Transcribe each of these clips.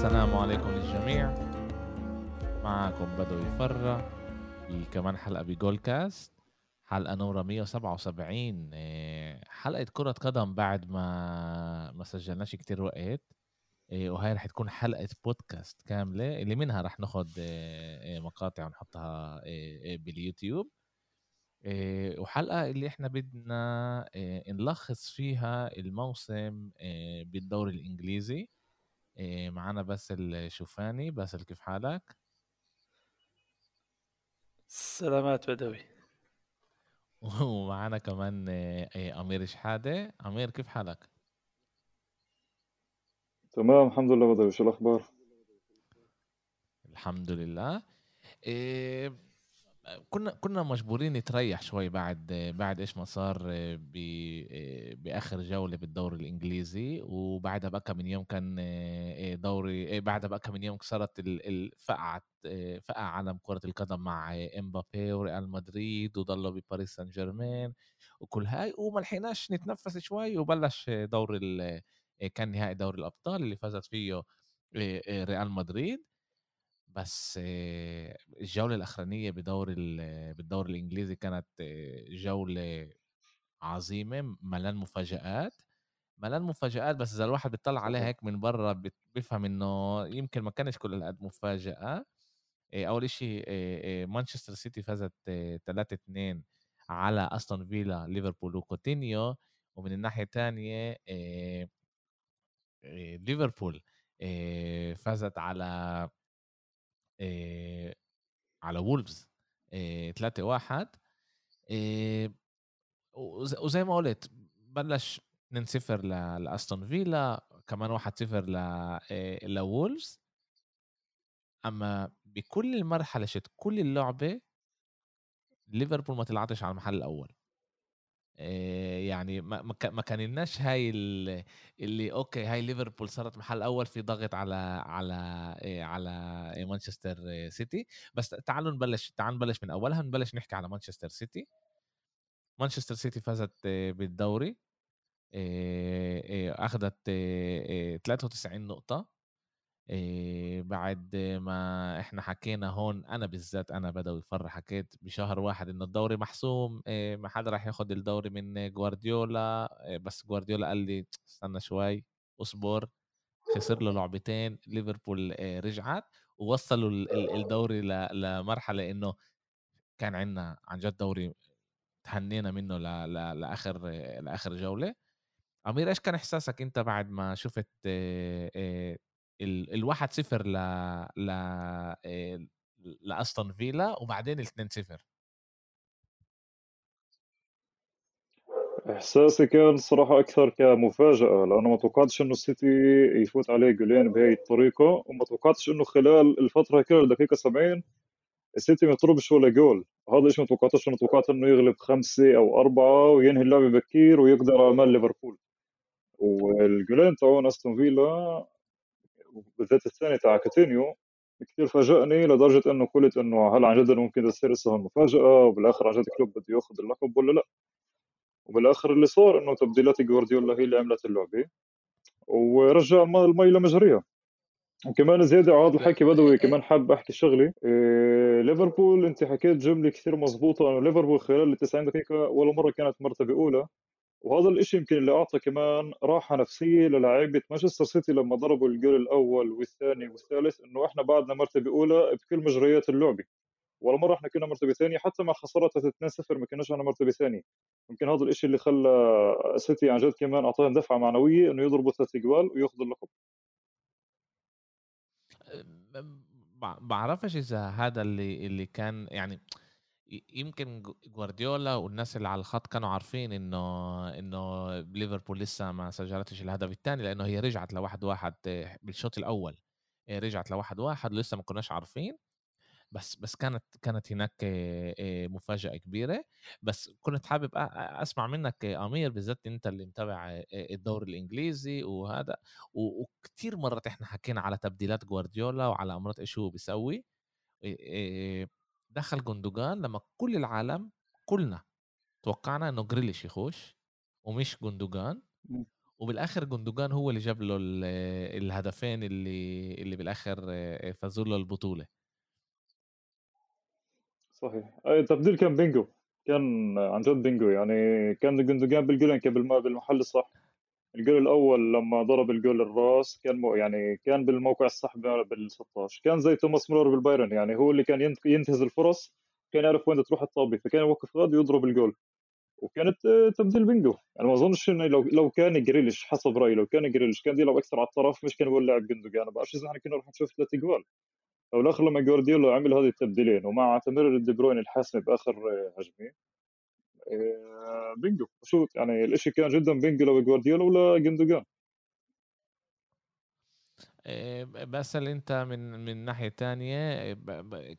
السلام عليكم للجميع. معكم بدوي فرة في كمان حلقة بجول كاست حلقة نورة 177 آه، حلقة كرة قدم بعد ما ما سجلناش كتير وقت. آه، وهي رح تكون حلقة بودكاست كاملة اللي منها رح ناخد آه، مقاطع ونحطها باليوتيوب. وحلقة اللي إحنا بدنا نلخص فيها الموسم بالدوري الإنجليزي. معنا باسل الشوفاني باسل كيف حالك؟ سلامات بدوي ومعنا كمان أمير شحادة أمير كيف حالك؟ تمام الحمد لله بدوي شو الأخبار؟ الحمد لله إيه كنا كنا مجبورين نتريح شوي بعد بعد إيش ما صار بآخر جولة بالدوري الإنجليزي. وبعدها بقى من يوم كان دوري بعدها بقى من يوم صارت الفقعت فقع عالم كرة القدم مع إمبابي وريال مدريد وضلوا بباريس سان جيرمان وكل هاي. وما لحقناش نتنفس شوي وبلش دور كان نهائي دوري الأبطال اللي فازت فيه ريال مدريد. بس الجولة الأخرانية بدور بالدوري الإنجليزي كانت جولة عظيمة ملان مفاجآت ملان مفاجآت بس إذا الواحد بيطلع عليها هيك من برا بيفهم إنه يمكن ما كانش كل القد مفاجأة. أول إشي مانشستر سيتي فازت 3-2 على أستون فيلا ليفربول وكوتينيو. ومن الناحية الثانية ليفربول فازت على آه، على وولفز 3 1 وزي ما قلت بلش 2 0 لأستون فيلا كمان 1 0 ل لوولفز أما بكل المرحلة شت كل اللعبة ليفربول ما طلعتش على المحل الأول. يعني ما ما كان لناش هاي اللي أوكي هاي ليفربول صارت محل أول في ضغط على على على مانشستر سيتي. بس تعالوا نبلش تعالوا نبلش من أولها نبلش نحكي على مانشستر سيتي. مانشستر سيتي فازت بالدوري أخذت 93 نقطة. بعد ما إحنا حكينا هون أنا بالذات أنا بدوي فر حكيت بشهر واحد إنه الدوري محسوم ما حدا راح ياخذ الدوري من جوارديولا بس جوارديولا قال لي استنى شوي اصبر خسر له لعبتين ليفربول رجعت ووصلوا الدوري لمرحلة إنه كان عندنا عن جد دوري تهنينا منه لآخر لآخر جولة. أمير إيش كان إحساسك أنت بعد ما شفت الواحد صفر ل ل آه، لاستون فيلا وبعدين الاثنين صفر. إحساسي كان الصراحه أكثر كمفاجأة لأنه ما توقعتش إنه السيتي يفوت عليه جولين بهي الطريقة وما توقعتش إنه خلال الفترة كلها دقيقه 70 السيتي ما يطلبش ولا جول. هذا الشيء ما توقعتش انه توقعت إنه يغلب خمسة أو أربعة وينهي اللعبه بكير ويقدر على مال ليفربول. والجولين تاعون أستون فيلا بالذات الثاني تاع كاتينيو كثير فاجأني لدرجة إنه قلت إنه هل عن جد ممكن تصير اسمها مفاجأة وبالآخر عن جد كلوب بده يأخذ اللقب ولا لأ. وبالآخر اللي صار إنه تبديلات جوارديولا هي اللي عملت اللعبة ورجع المي لمجريها وكمان زيادة على هذا الحكي بدوي كمان حاب أحكي شغلة إيه ليفربول انت حكيت جملة كثير مضبوطه إنه ليفربول خلال ال 90 دقيقة ولا مرة كانت مرتبة أولى. وهذا الإشي يمكن اللي أعطى كمان راحة نفسية للاعيبة مانشستر سيتي لما ضربوا الجول الأول والثاني والثالث إنه إحنا بعدنا مرتبة أولى بكل مجريات اللعبة. ولا مرة إحنا كنا مرتبة ثانية حتى مع خسارة 2-0 ما كناش إحنا مرتبة ثانية. يمكن هذا الإشي اللي خلى سيتي عن جد كمان أعطاهم دفعة معنوية إنه يضربوا ثلاث جوال وياخذوا اللقب. بعرفش إذا هذا اللي اللي كان يعني يمكن جوارديولا والناس اللي على الخط كانوا عارفين إنه إنه ليفربول لسه ما سجلتش الهدف الثاني لأنه هي رجعت لواحد واحد بالشوط الأول رجعت لواحد واحد لسه ما كناش عارفين. بس بس كانت كانت هناك مفاجأة كبيرة. بس كنت حابب أسمع منك أمير بالذات أنت اللي متابع الدوري الإنجليزي وهذا. وكثير مرات إحنا حكينا على تبديلات جوارديولا وعلى أمرات إيش هو بيسوي دخل جندوجان لما كل العالم كلنا توقعنا إنه جريليش يخش ومش جندوجان وبالآخر جندوجان هو اللي جاب له الهدفين اللي اللي بالآخر فازوا له البطولة. صحيح. التبديل كان بينجو كان عن جد بينجو يعني كان جندوجان بالجولين قبل ما بالمحل الصح الجول الأول لما ضرب الجول الراس كان مو يعني كان بالموقع الصح بال 16 كان زي توماس مولر بالبايرن يعني هو اللي كان ينتهز الفرص كان يعرف وين تروح الطابه فكان يوقف غاد ويضرب الجول. وكانت تبديل بينجو. يعني ما أظنش إنه لو لو كان جريليش حسب رأيي لو كان جريليش كان يلعب أكثر على الطرف مش كان يقول لاعب جندوجان ما بعرفش إذا إحنا كنا رح نشوف ثلاث جوال لو الآخر لما جوارديولا عمل هذه التبديلين ومع تمرير دي بروين الحاسمه بآخر هجمه آه، بينجو. شو يعني الإشي كان جدا بينجو لو جوارديولا ولا جندوجان. آه، بس أنت من من ناحية تانية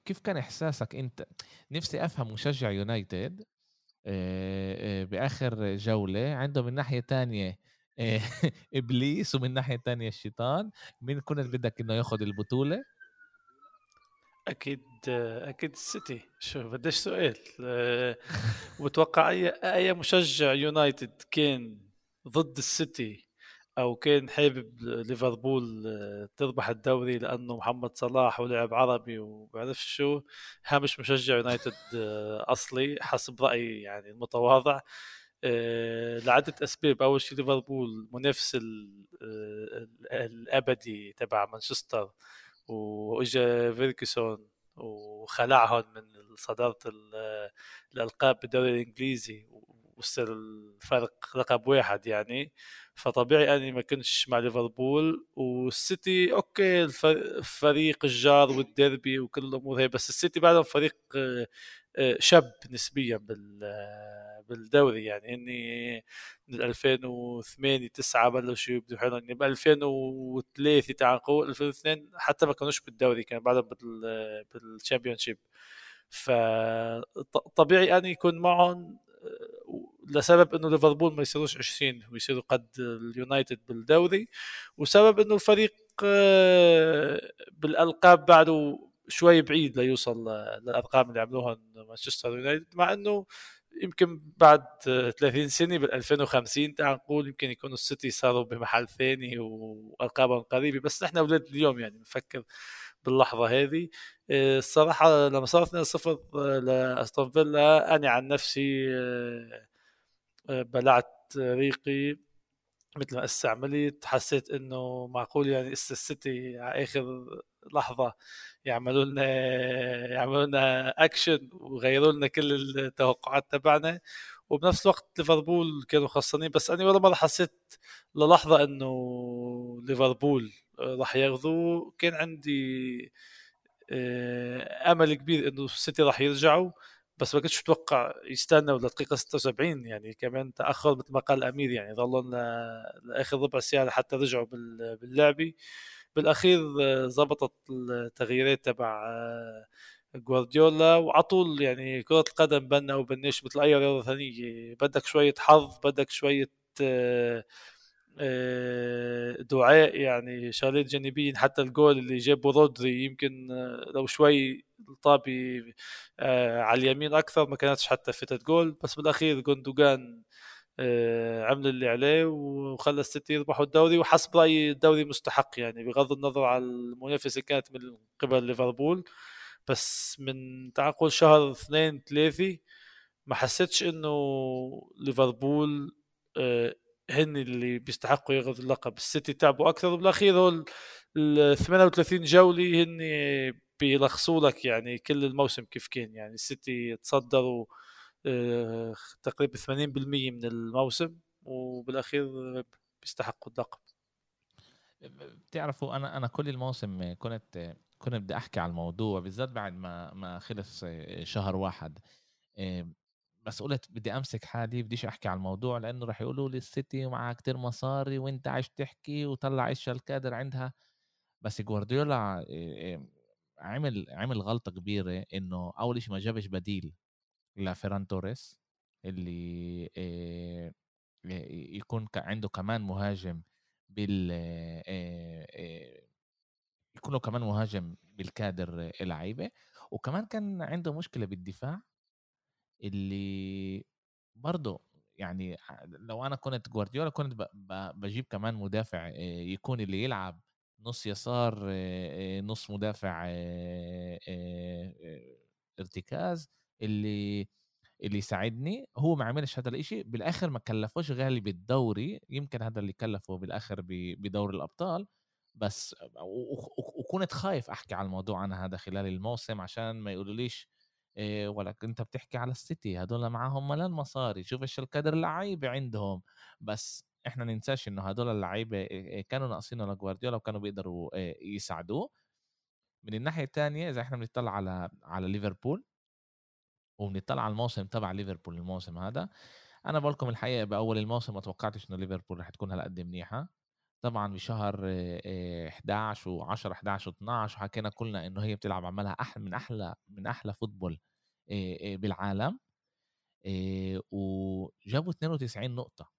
كيف كان إحساسك أنت؟ نفسي أفهم مشجع يونايتد بآخر جولة عنده من ناحية تانية إبليس ومن ناحية تانية الشيطان. مين كنت بدك إنه ياخذ البطولة؟ أكيد أكيد السيتي. شو بديش سؤال. وبتوقع أي أي مشجع يونايتد كان ضد السيتي أو كان حابب ليفربول تربح الدوري لأنه محمد صلاح ولعب عربي وبعرف شو؟ هامش مشجع يونايتد أصلي حسب رأيي يعني المتواضع. لعدة أسباب. أول شيء ليفربول منافس الأبدي تبع مانشستر وإجا فيركسون وخلعهم من صدارة الألقاب بالدوري الإنجليزي وصل الفرق رقم واحد يعني. فطبيعي أني ما كنتش مع ليفربول والسيتي أوكي الفريق الجار والديربي وكل الأمور هي بس السيتي بعدهم فريق آه، آه، شاب نسبيا بالدوري يعني إني من 2008 9 بلشوا يبدوا حلو يعني ب 2003 تعال نقول 2002 حتى ما كانوش بالدوري كان بعدهم بالشامبيون شيب فطبيعي اني يكون معهم لسبب إنه ليفربول ما يصيروش 20 ويصيروا قد اليونايتد بالدوري وسبب إنه الفريق آه، بالألقاب بعده شوي بعيد ليوصل للأرقام اللي عملوها مانشستر يونايتد مع إنه يمكن بعد 30 سنة بال 2050 تعال نقول يمكن يكونوا السيتي صاروا بمحل ثاني والقابهم قريبة. بس نحن أولاد اليوم يعني بنفكر باللحظة هذه. آه، الصراحة لما صار 2-0 لأستون فيلا أنا عن نفسي آه، آه، بلعت ريقي مثل ما هسه عملت حسيت إنه معقول يعني السيتي على آخر لحظة يعملوا لنا يعملوا لنا اكشن وغيروا لنا كل التوقعات تبعنا. وبنفس الوقت ليفربول كانوا خسرانين. بس أنا ولا مرة حسيت للحظة إنه ليفربول راح ياخذوا كان عندي آه، أمل كبير إنه السيتي راح يرجعوا. بس ما كنتش متوقع يستنوا لدقيقة 76 يعني كمان تأخر مثل ما قال الامير يعني ظلوا لآخر ربع ساعة حتى رجعوا باللعبه بالأخير زبطت التغييرات تبع آه، جوارديولا وعطول يعني كرة القدم بنا وبنش مثل أي رياضة ثانية. بدك شوية حظ بدك شوية آه، آه، دعاء يعني شغلات جانبية حتى الجول اللي جابه رودري يمكن لو شوي الطابي على اليمين أكثر ما كانتش حتى فتت جول. بس بالأخير جوندوجان آه، عمل اللي عليه وخلى السيتي يربحوا الدوري وحسب رأيي الدوري مستحق يعني بغض النظر عن المنافسة كانت من قبل ليفربول. بس من تعال نقول شهر اثنين ثلاثة ما حسيتش إنه ليفربول آه، هن اللي بيستحقوا ياخذوا اللقب. السيتي تعبوا أكثر وبالاخير هو ال 38 جوله هن بيلخصوا لك يعني كل الموسم كيف كان. يعني السيتي تصدروا آه، تقريبا 80% من الموسم وبالأخير بيستحقوا اللقب. بتعرفوا أنا أنا كل الموسم كنت كنت بدي أحكي على الموضوع بالذات بعد ما ما خلص شهر واحد. بس قلت بدي أمسك حالي بديش أحكي على الموضوع لأنه راح يقولوا لي السيتي معها كتير مصاري وإنت عايش تحكي وطلع إيش الكادر عندها. بس جوارديولا عمل عمل غلطة كبيرة إنه أول شيء ما جابش بديل. لفيران توريس اللي يكون عنده كمان مهاجم بال يكون له كمان مهاجم بالكادر اللعيبة. وكمان كان عنده مشكلة بالدفاع اللي برضه يعني لو أنا كنت جوارديولا كنت بجيب كمان مدافع يكون اللي يلعب نص يسار نص مدافع ارتكاز. اللي اللي يساعدني. هو ما عملش هذا الإشي. بالآخر ما كلفوش غالي بالدوري. يمكن هذا اللي كلفه بالآخر بدور الأبطال. بس وكنت خايف أحكي على الموضوع أنا هذا خلال الموسم عشان ما يقولوليش إيه ولك أنت بتحكي على السيتي. هدول معاهم ملان مصاري شوف إيش القدر اللعيبه عندهم. بس إحنا ننساش إنه هدول اللعيبة كانوا ناقصينه لجوارديولا وكانوا بيقدروا يساعدوه. من الناحية الثانية إذا إحنا بنطلع على على ليفربول وبنطلع على الموسم تبع ليفربول الموسم هذا. أنا بقول لكم الحقيقة بأول الموسم ما توقعتش إنه ليفربول رح تكون هالقد منيحة. طبعا بشهر 11 و10 11 و12 وحكينا كلنا إنه هي بتلعب عملها أحلى من أحلى من أحلى فوتبول بالعالم وجابوا 92 نقطة.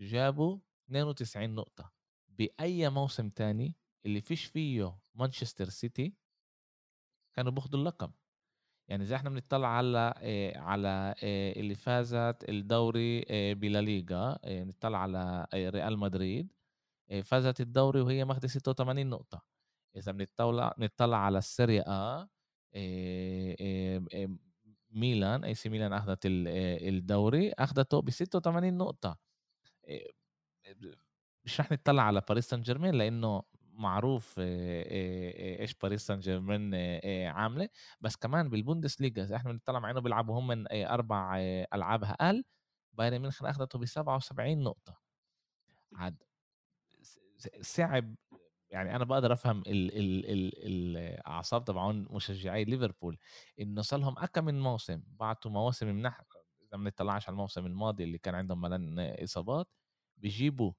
جابوا 92 نقطة. بأي موسم تاني اللي فيش فيه مانشستر سيتي كانوا بياخدوا اللقب. يعني زي إحنا بنطلع على على اللي فازت الدوري بلا ليغا بنطلع على ريال مدريد فازت الدوري وهي ماخذه 86 نقطة. إذا بنطلع بنطلع على السيريا آ ميلان إي سي ميلان اخذت الدوري اخذته ب 86 نقطة. مش رح نطلع على باريس سان جيرمان لأنه معروف إيش باريس سان جيرمان عاملة. بس كمان بالبوندس ليجا إحنا بنطلع مع إنه بيلعبوا هم أربع ألعاب أقل بايرن ميونخ أخذته ب 77 نقطة. عاد صعب يعني أنا بقدر أفهم ال ال ال الأعصاب تبعون مشجعي ليفربول إنه صار لهم اكم من موسم بعتوا مواسم من إذا ما بنطلعش على الموسم الماضي اللي كان عندهم ملان إصابات بيجيبوا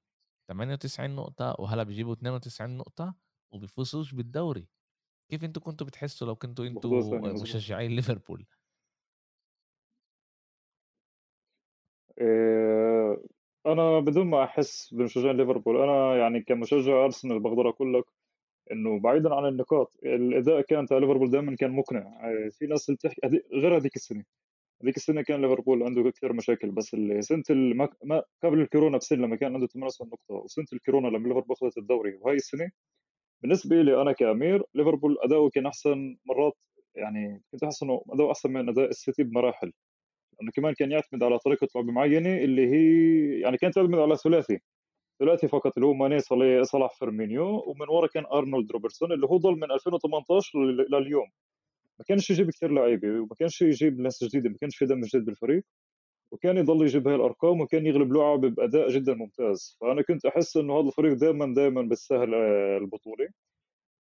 98 نقطة وهلا بيجيبوا 92 نقطة وبيفوزوش بالدوري. كيف أنتوا كنتوا بتحسوا لو كنتوا أنتوا مشجعي ليفربول؟ إيه أنا بدون ما أحس بمشجعين ليفربول أنا يعني كمشجع أرسنال بقدر أقول لك إنه بعيدا عن النقاط الأداء كان تاع ليفربول دائما كان مقنع. آه، في ناس بتحكي غير هذيك السنة. هذيك السنة كان ليفربول عنده كثير مشاكل بس سنة الم... ما قبل الكورونا بسنه لما كان عنده 98 نقطة وسنة الكورونا لما ليفربول أخذت الدوري وهي السنة بالنسبة لي أنا كأمير ليفربول أداؤه كان أحسن مرات يعني كنت أحس إنه أداؤه أحسن من أداء السيتي بمراحل انه كمان كان يعتمد على طريقة لعب معينة اللي هي يعني كانت تعتمد على ثلاثي ثلاثي فقط اللي هو ماني صلاح فيرمينيو ومن ورا كان أرنولد روبرتسون اللي هو ضل من 2018 لليوم. ما كانش يجيب كثير لعيبة وما كانش يجيب ناس جديدة ما كانش في دم جديد بالفريق وكان يضل يجيب هاي الأرقام وكان يغلب لعب بأداء جدا ممتاز. فأنا كنت أحس إنه هذا الفريق دائما دائما بيستاهل آه، البطولة.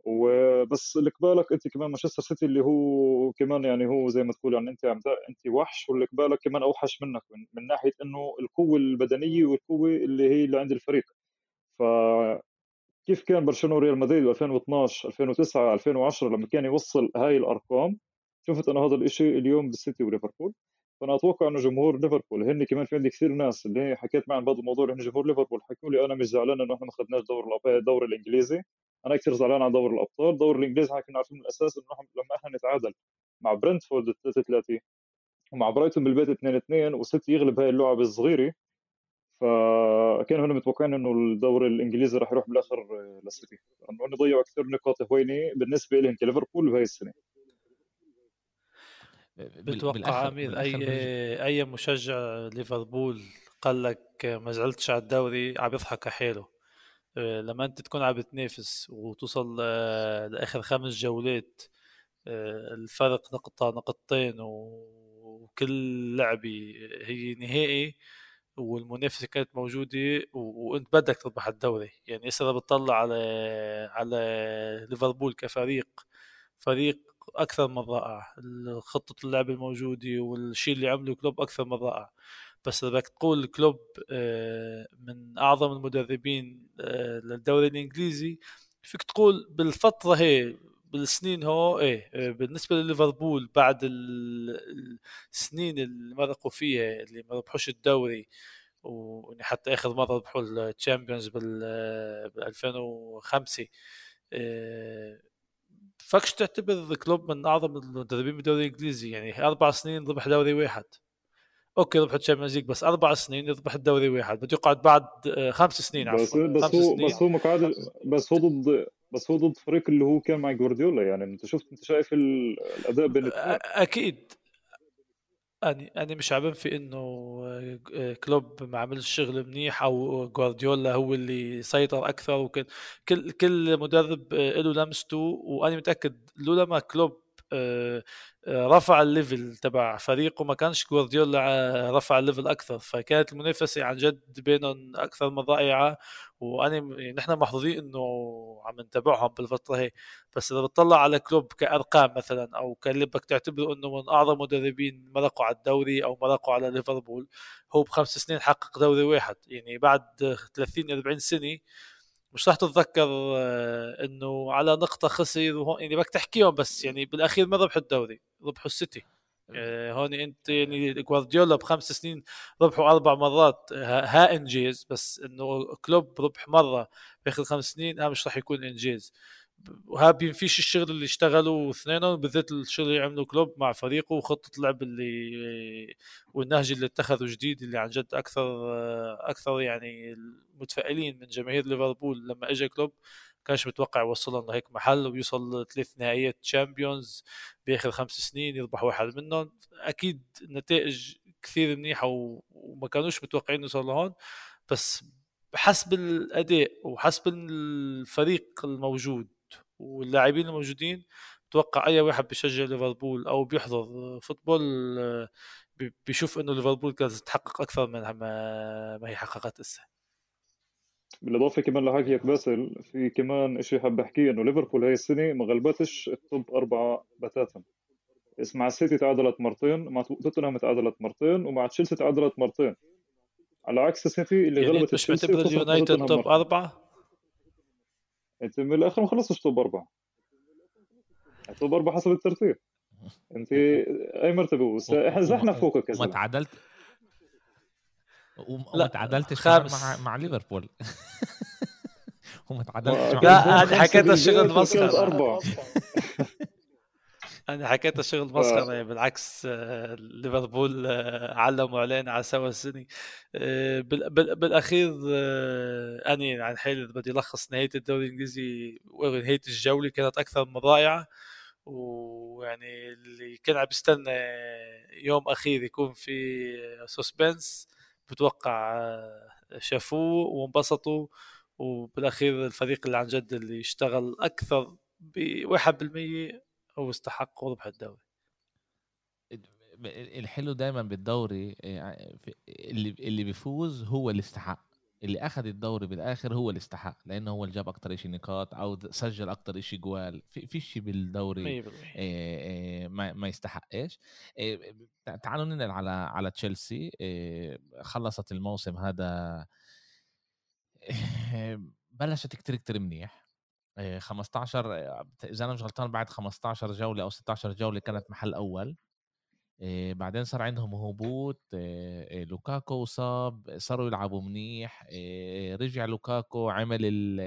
وبس اللي قبالك أنت كمان مانشستر سيتي اللي هو كمان يعني هو زي ما تقول يعني أنت عم أنت وحش واللي قبالك كمان أوحش منك من, من ناحية إنه القوة البدنية والقوة اللي هي اللي عند الفريق. ف كيف كان برشلونة وريال مدريد 2012 2009 2010 لما كان يوصل هاي الأرقام؟ شفت أنا هذا الشيء اليوم بالسيتي وليفربول. فأنا أتوقع إنه جمهور ليفربول هن كمان في عندي كثير ناس اللي هي حكيت معهم بعض الموضوع هن جمهور ليفربول حكوا لي أنا مش زعلان إنه إحنا ما اخذناش دور الدوري الإنجليزي. أنا كثير زعلان على دوري الأبطال. دوري الإنجليزي إحنا كنا عارفين من الأساس إنه لما إحنا نتعادل مع برنتفورد 3 3 ومع برايتون بالبيت 2 2 وسيتي يغلب هاي اللعبة الصغيرة فكانوا هنا متوقعين إنه الدوري الإنجليزي راح يروح بالآخر للسيتي لأنه ضيعوا كثير نقاط هينة بالنسبة لهم كليفربول بهي السنة. بتوقع عمير اي أي مشجع ليفربول قال لك ما زعلتش على الدوري عم يضحك على حاله. آه، لما أنت تكون عم بتنافس وتوصل آه، لآخر خمس جولات آه، الفرق نقطة نقطتين وكل لعبة هي نهائي والمنافسة كانت موجودة وانت بدك تربح الدوري. يعني هسه بتطلع على على ليفربول كفريق فريق أكثر من رائع. خطه اللعب الموجودة والشيء اللي عمله كلوب أكثر من رائع. بس إذا بدك تقول كلوب آه، من أعظم المدربين آه، للدوري الإنجليزي فيك تقول بالفترة هاي بالسنين هو إيه آه، بالنسبة لليفربول بعد السنين اللي مرقوا فيها اللي ما ربحوش الدوري وحتى آخر مرة ربحوا ال Champions بال 2005 فكش تعتبر كلوب من أعظم المدربين بالدوري الإنجليزي يعني أربع سنين ربح دوري واحد. أوكي ربح ال Champions League بس أربع سنين يربح الدوري واحد. بده يقعد بعد آه، خمس سنين بس عفوا بس خمس هو بس هو مقعد بس هو ضد بس هو ضد فريق اللي هو كان مع جوارديولا يعني. انت شفت انت شايف ال- الأداء بين أكيد. أنا أنا مش عم في إنه آه، كلوب ما عملش شغل منيح أو جوارديولا هو اللي سيطر أكثر وكل كل كل مدرب آه، له لمسته. وأنا متأكد لولا ما كلوب رفع ال level تبع فريقه ما كانش جوارديولا آه، رفع ال level أكثر. فكانت المنافسة عن جد بينهم أكثر من رائعة. وأنا يعني نحن محظوظين إنه عم نتابعهم بالفترة هي. بس إذا بتطلع على كلوب كأرقام مثلا أو كاللي بدك تعتبره إنه من أعظم مدربين مرقوا على الدوري أو مرقوا على ليفربول هو بخمس سنين حقق دوري واحد. يعني بعد 30 40 سنة مش رح تتذكر آه، إنه على نقطة خسر وهون يعني بدك تحكيهم بس يعني بالأخير ما ربحوا الدوري ربحوا السيتي. آه، هون أنت يعني جوارديولا بخمس سنين ربحوا أربع مرات ها ها إنجاز بس إنه كلوب ربح مرة بآخر خمس سنين ها مش رح يكون إنجاز. وها بينفيش الشغل اللي اشتغلوا اثنينهم بالذات الشغل اللي عمله كلوب مع فريقه وخطة اللعب اللي والنهج اللي اتخذه جديد اللي عن جد أكثر أكثر يعني المتفائلين من جماهير ليفربول لما اجى كلوب كانش متوقع يوصلهم لهيك محل ويوصل ثلاث نهائيات Champions بآخر خمس سنين يربح واحد منهم. أكيد نتائج كثير منيحة وما كانوش متوقعين يوصل لهون بس حسب الأداء وحسب الفريق الموجود واللاعبين الموجودين أتوقع أي واحد بيشجع ليفربول أو بيحضر football آه، بي- بيشوف إنه ليفربول كانت تحقق أكثر من ما, هي حققت هسه بالإضافة كمان لحكيك باسل في كمان شيء حاب أحكيه إنه ليفربول هاي السنة ما غلبتش ال top أربعة بتاتا. مع السيتي تعادلت مرتين مع توتنهام تعادلت مرتين ومع تشيلسي تعادلت مرتين. على عكس السيتي اللي يعني غلبت مش معتبر اليونايتد توب أربعة؟ انت من الآخر ما خلصتش توب أربعة. توب أربعة حسب الترتيب. انت أي مرتبة؟ بس إحنا فوقك زلمة. تعادلت؟ وما تعادلتش خامس. مع مع ليفربول. وما تعادلتش ما- مع لا، كان أنا خمسة حكيتها بالبيت شغل وكانت مسخرة. اربعه أنا حكيتها شغل مسخره يعني بالعكس آه، ليفربول آه، علموا علينا على سوا السنة آه، بال- بال- بالأخير أني عن حالي إذا بدي ألخص نهاية الدوري الإنجليزي ونهايه الجولة كانت أكثر من رائعة. ويعني اللي كان عم يستنى يوم أخير يكون في سسبنس بتوقع شافوه وانبسطوا. وبالأخير الفريق اللي عن جد اللي اشتغل أكثر ب 1% هو استحق ربح الدوري. الحلو دايما بالدوري آه، اللي اللي بيفوز هو اللي استحق اللي أخذ الدوري بالآخر هو اللي استحق لأنه هو اللي جاب أكتر شيء نقاط أو سجل أكتر شيء جوال. في في شيء بالدوري 100% آه، آه، ما ما يستحقش آه، تع- تعالوا ننقل على على تشيلسي. آه، خلصت الموسم هذا. بلشت كتير كتير منيح. 15 آه، إذا أنا مش غلطان بعد 15 جولة أو 16 جولة كانت محل أول. بعدين صار عندهم هبوط لوكاكو صاب صاروا يلعبوا منيح رجع لوكاكو عمل ال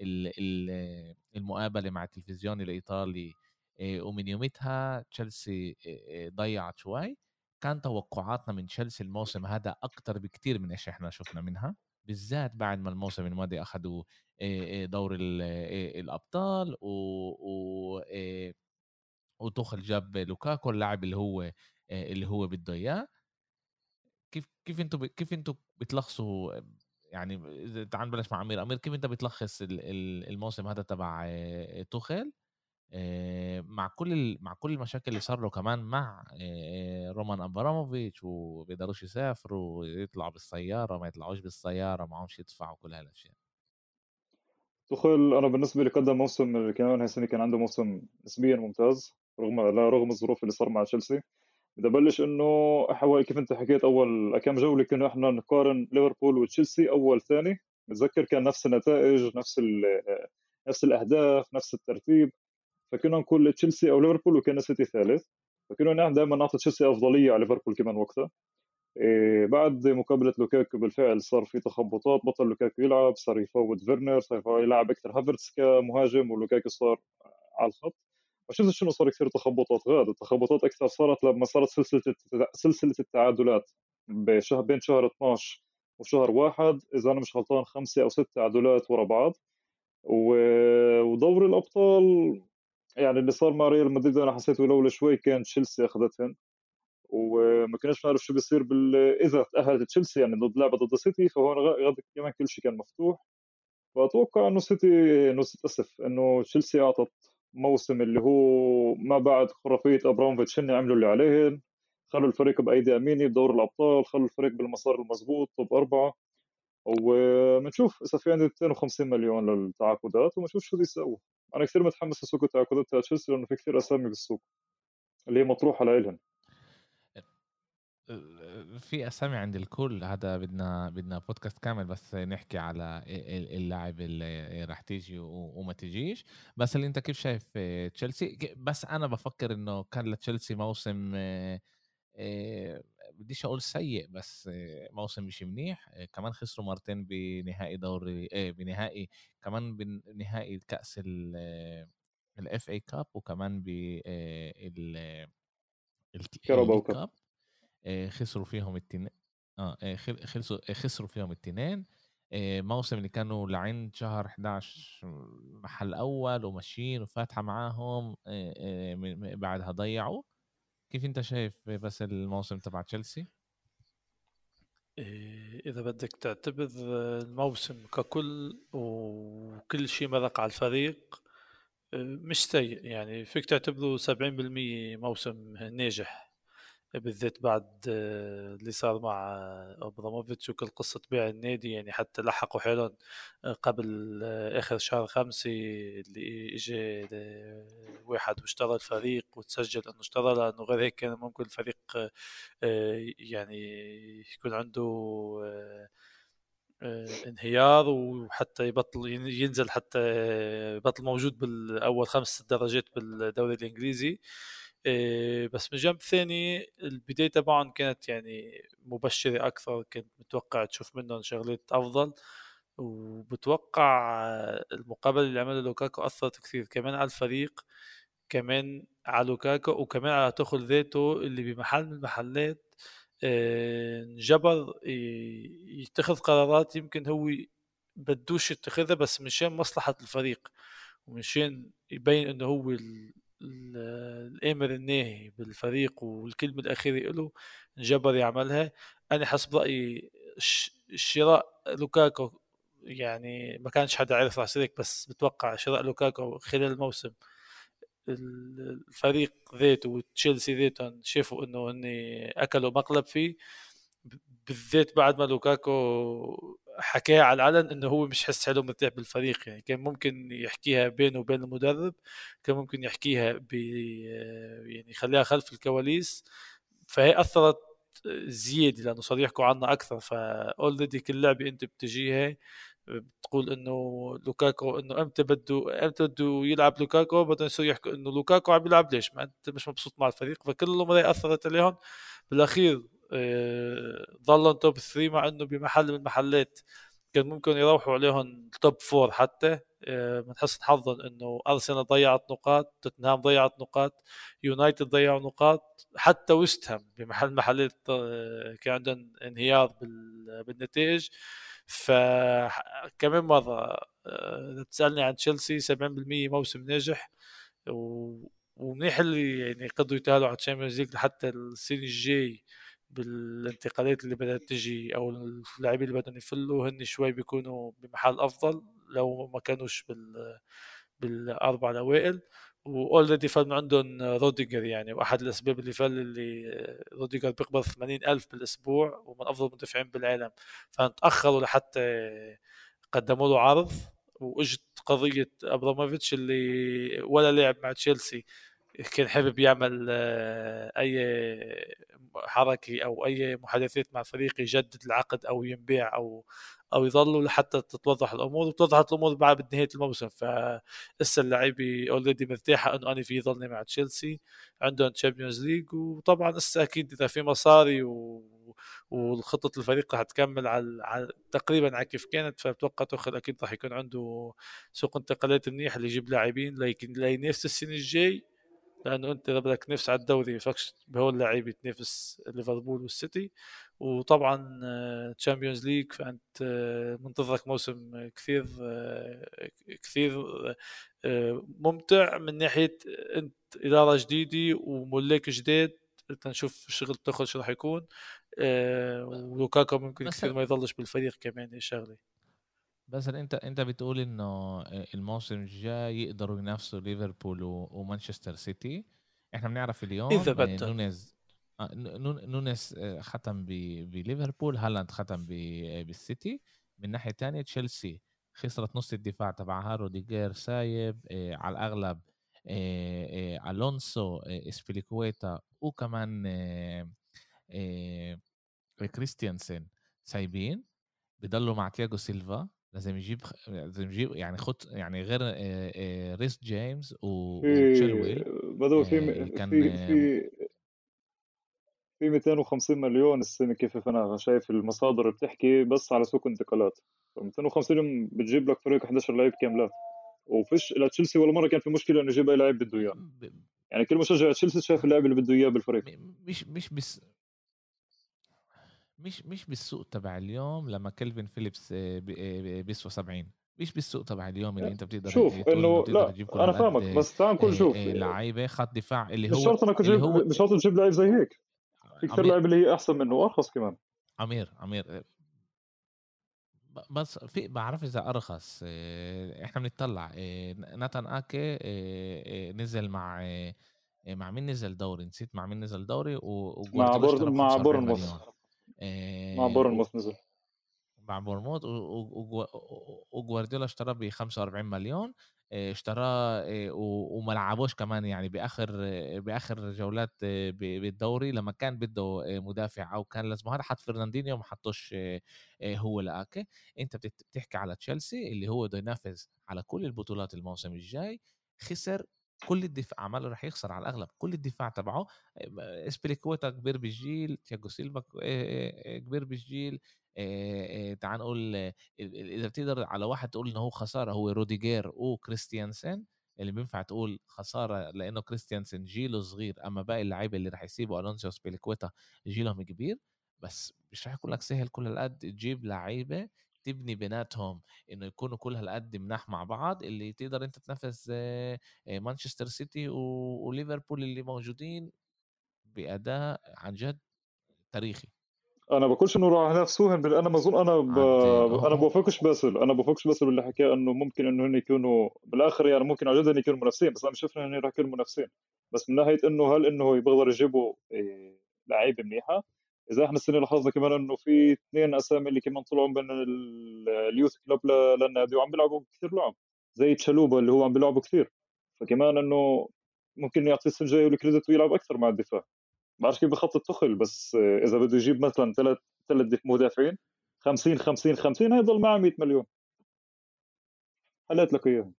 ال ال المقابلة مع التلفزيون الإيطالي ومن يومتها تشيلسي ضيعت شوي. كان توقعاتنا من تشيلسي الموسم هذا أكتر بكتير من إيش إحنا شفنا منها بالذات بعد ما الموسم الماضي أخذوا دور ال- الأبطال و, و وتوخل جاب لوكاكو اللاعب اللي هو اللي هو بده إياه. كيف كيف أنتم ب- كيف أنتم بتلخصوا يعني تعال نبلش مع أمير. أمير كيف أنت بتلخص ال- ال- الموسم هذا تبع آه، مع كل مع كل المشاكل اللي صار له كمان مع رومان أبراموفيتش وبيقدروش يسافروا يطلعوا بالسيارة ما يطلعوش بالسيارة معهمش يدفعوا كل هالأشياء. تخيل أنا بالنسبة لي قدم موسم كمان هاي السنة كان عنده موسم نسبيا ممتاز رغم لا رغم الظروف اللي صار مع تشيلسي. بدي أبلش إنه حوالي كيف أنت حكيت أول كم جولة كنا إحنا نقارن ليفربول وتشيلسي أول ثاني. بتذكر كان نفس النتائج نفس نفس الأهداف نفس الترتيب. فكنا نقول تشيلسي أو ليفربول وكان سيتي ثالث. فكنا نحن دائما نعطي تشيلسي أفضلية على ليفربول كمان وقتها. بعد مقابلة لوكاكو بالفعل صار في تخبطات بطل لوكاكو يلعب صار يفوت فيرنر صار يلعب أكثر هافرتس كمهاجم ولوكاكو صار على الخط. شفتش انه صار كثير تخبطات غاد؟ التخبطات أكثر صارت لما صارت سلسلة سلسلة التعادلات بشهر بين شهر 12 وشهر واحد إذا أنا مش غلطان خمسة أو ست تعادلات ورا بعض. ودوري الأبطال يعني اللي صار مع ريال مدريد أنا حسيته لولا شوي كان تشيلسي أخذتهن. وما كناش نعرف شو بيصير بال إذا تأهلت تشيلسي يعني ضد لعبة ضد سيتي فهون غد كمان كل شيء كان مفتوح. فأتوقع إنه سيتي إنه أسف إنه تشيلسي أعطت موسم اللي هو ما بعد خرافية أبراموفيتش هن عملوا اللي عليهم خلوا الفريق بأيدي امينه بدور الأبطال خلوا الفريق بالمسار المضبوط top أربعة. وبنشوف إذا في عندي 250 مليون للتعاقدات وبنشوف شو بده أنا كثير متحمس لسوق التعاقدات تاع تشيلسي لأنه في كثير أسامي بالسوق اللي هي مطروحة لإلهم في أسامي عند الكل. هذا بدنا بدنا بودكاست كامل بس نحكي على اللاعب اللي راح تيجي وما تجيش. بس اللي أنت كيف شايف تشيلسي؟ بس أنا بفكر إنه كان لتشيلسي موسم بديش أقول سيء بس موسم مش منيح. كمان خسروا مرتين بنهائي دوري بنهائي كمان بنهائي كأس ال FA Cup وكمان ب ال Cup. خسروا فيهم التنين آه خسروا خسروا فيهم التنين موسم اللي كانوا لعند شهر 11 محل أول وماشيين وفاتحة معاهم بعدها ضيعوا. كيف أنت شايف بس الموسم تبع تشيلسي؟ إذا بدك تعتبر الموسم ككل وكل شيء مرق على الفريق مش سيء. يعني فيك تعتبره 70% موسم ناجح. بالذات بعد آه، اللي صار مع أبراموفيتش وكل قصة بيع النادي يعني حتى لحقوا حالهم آه، قبل آه، آخر شهر خمسة اللي اجى واحد واشترى الفريق وتسجل إنه اشترى لأنه غير هيك كان ممكن الفريق يعني يكون عنده انهيار وحتى يبطل ينزل حتى يبطل موجود بالأول خمس درجات بالدوري الإنجليزي. بس من جنب ثاني البداية تبعهم كانت يعني مبشرة أكثر كنت متوقع تشوف منهم شغلات أفضل وبتوقع المقابلة اللي عملها لوكاكو أثرت كثير. كمان على الفريق كمان على لوكاكو وكمان على تخل ذاته اللي بمحل من المحلات. انجبر يتخذ قرارات يمكن هو بدوش يتخذها بس مشان مصلحة الفريق ومشان يبين إنه هو الأمر الناهي بالفريق والكلمة الأخيرة له انجبر يعملها. أنا حسب رأيي شراء لوكاكو يعني ما كانش حدا عرف راح يصير بس بتوقع شراء لوكاكو خلال الموسم. الفريق ذاته وتشيلسي ذاتهم شافوا إنه هن أكلوا مقلب فيه. بالذات بعد ما لوكاكو حكاها على العلن إنه هو مش حس حاله مرتاح بالفريق يعني. كان ممكن يحكيها بينه وبين المدرب كان ممكن يحكيها ب يعني يخليها خلف الكواليس. فهي أثرت زيادة لأنه صار يحكوا عنها أكثر. ف already كل لعبة أنت بتجيها بتقول إنه لوكاكو إنه إمتى بده إمتى بده يلعب لوكاكو بدهم يصيروا يحكوا إنه لوكاكو عم يلعب ليش؟ ما أنت مش مبسوط مع الفريق. فكل المواضيع أثرت عليهم. بالأخير آه، ظلوا top 3 مع إنه بمحل من المحلات كان ممكن يروحوا عليهم top 4 حتى. آه، من حسن حظهم إنه ارسنال ضيعت نقاط توتنهام ضيعت نقاط يونايتد ضيعوا نقاط. حتى West بمحل محلات آه، كان عندهم انهيار بالنتائج. فكمان مرة إذا بتسألني عن تشيلسي 70% موسم ناجح. ومنيح اللي يعني قدروا يتأهلوا على ال Champions League لحتى السنة الجاي. بالانتقالات اللي بدها تجي أو اللاعبين اللي بدهم يفلوا هن شوي بيكونوا بمحل أفضل لو ما كانوش بال بالأربع الأوائل. و already فل عندهم روديجر يعني وأحد الأسباب اللي فل اللي روديجر بيقبض 80 ألف بالأسبوع ومن أفضل المدافعين بالعالم. فتاخروا لحتى قدموا له عرض وإجت قضية أبراموفيتش اللي ولا لعب مع تشيلسي كان حابب يعمل آه، أي حركة أو أي محادثات مع فريق يجدد العقد أو ينبيع أو أو يضلوا لحتى تتوضح الأمور وتوضحت الأمور بعد بنهايه الموسم. فلسه اللعيبة already مرتاحة إنه أنا في ضلني مع تشيلسي عندهم Champions League وطبعا لسه أكيد إذا في مصاري و... والخطة الفريق رح تكمل على, على تقريبا على كيف كانت. فبتوقع تاخذ أكيد رح يكون عنده سوق انتقالات منيح اللي يجيب لاعبين لكن لينافس السنة الجاي. لأنه أنت إذا بدك تنافس على الدوري فكش بهول اللعيبه تنافس ليفربول والسيتي. وطبعا Champions League فأنت آه، منتظرك موسم كثير آه، كثير آه، ممتع من ناحية أنت إدارة جديدة وملاك جداد نشوف الشغل تاخذ شو راح يكون ولوكاكو ممكن كثير ما يضلش بالفريق كمان شغلة. بس انت انت بتقول انه الموسم الجاي يقدروا ينافسوا ليفربول ومانشستر سيتي. إحنا بنعرف اليوم إذا بدك نونيز نونيز ختم بليفربول هالاند ختم بالسيتي. من ناحية تانية تشيلسي خسرت نص الدفاع تبعها روديجير سايب على الأغلب ألونسو إسبيليكويتا وكمان كريستيانسن سايبين. بضلوا مع تياجو سيلفا. لازم يجيب لازم يجيب يعني خط يعني غير ريس جيمس وتشيلويل بدو في كان في في في 250 مليون السنة كيف أنا شايف المصادر بتحكي بس على سوق انتقالات 250 يوم بتجيب لك فريق 11 لعيب كاملات. وفيش لتشيلسي ولا مرة كان في مشكلة إنه يجيب أي لاعب بده إياه. يعني كل مشجع تشيلسي شايف اللاعب اللي بده إياه بالفريق. مش مش بس مش مش بالسوق تبع اليوم لما كلفن فيليبس آه، آه، بيسوى 70 مش بالسوق تبع اليوم اللي انت بتقدر شوف إنه لا أنا فاهمك بس تعال نكون شوف آه، لعيبة خط دفاع اللي هو مش شرط إنك تجيب هو مش شرط تجيب لعيب زي هيك. في كثير لعيبة اللي هي أحسن منه وأرخص كمان. عمير عمير بس في بعرف إذا أرخص إحنا بنطلع ناتان آكي نزل مع مع مين نزل دوري؟ نسيت مع مين نزل دوري و مع بور مع بورنموث. مع بورنموث نزل. مع بورنموث وجوارديولا اشتراه ب 45 مليون اشتراه وما لعبوش كمان يعني بآخر بآخر جولات بالدوري لما كان بده مدافع أو كان لازم هذا حط فرناندينيو وما حطوش هو لاكي أنت بتحكي على تشيلسي اللي هو بده ينافس على كل البطولات الموسم الجاي خسر كل الدفاع عماله رح يخسر على الأغلب كل الدفاع تبعه اسبليكوتا كبير بالجيل تياجو سيلفا كبير بالجيل تعال نقول إذا بتقدر على واحد تقول انه هو خسارة هو روديجير وكريستيانسن اللي بينفع تقول خسارة لأنه كريستيانسن جيله صغير أما باقي اللعيبة اللي رح يسيبوا ألونسو إسبيليكويتا جيلهم كبير بس مش رح يكون لك سهل كل هالقد تجيب لعيبة تبني بيناتهم إنه يكونوا كل هالقد مناح مع بعض اللي تقدر أنت تنافس مانشستر سيتي وليفربول اللي موجودين بأداء عن جد تاريخي. أنا بقولش إنه راح ينافسوهم أنا ما أظن أنا ب... أنا بوافقش باسل أنا بوافقش باسل باللي حكاه إنه ممكن إنه هن يكونوا بالآخر يعني ممكن عن جد يكونوا منافسين بس أنا مش شايف إنه راح يكونوا منافسين. بس من ناحية إنه هل إنه بيقدروا يجيبوا لعيبة منيحة؟ إذا إحنا السنة لاحظنا كمان إنه في اثنين أسامي اللي كمان طلعوا من اليوث كلوب للنادي وعم بيلعبوا كثير لعب زي تشالوبا اللي هو عم بيلعبوا كثير. فكمان إنه ممكن يعطي السنة الجاية الكريدت ويلعب أكثر مع الدفاع. بعرف كيف بخطط تخل بس إذا بده يجيب مثلا ثلاث ثلاث مدافعين 50 50 50 هيضل معه 100 مليون. حليت لك إياهم.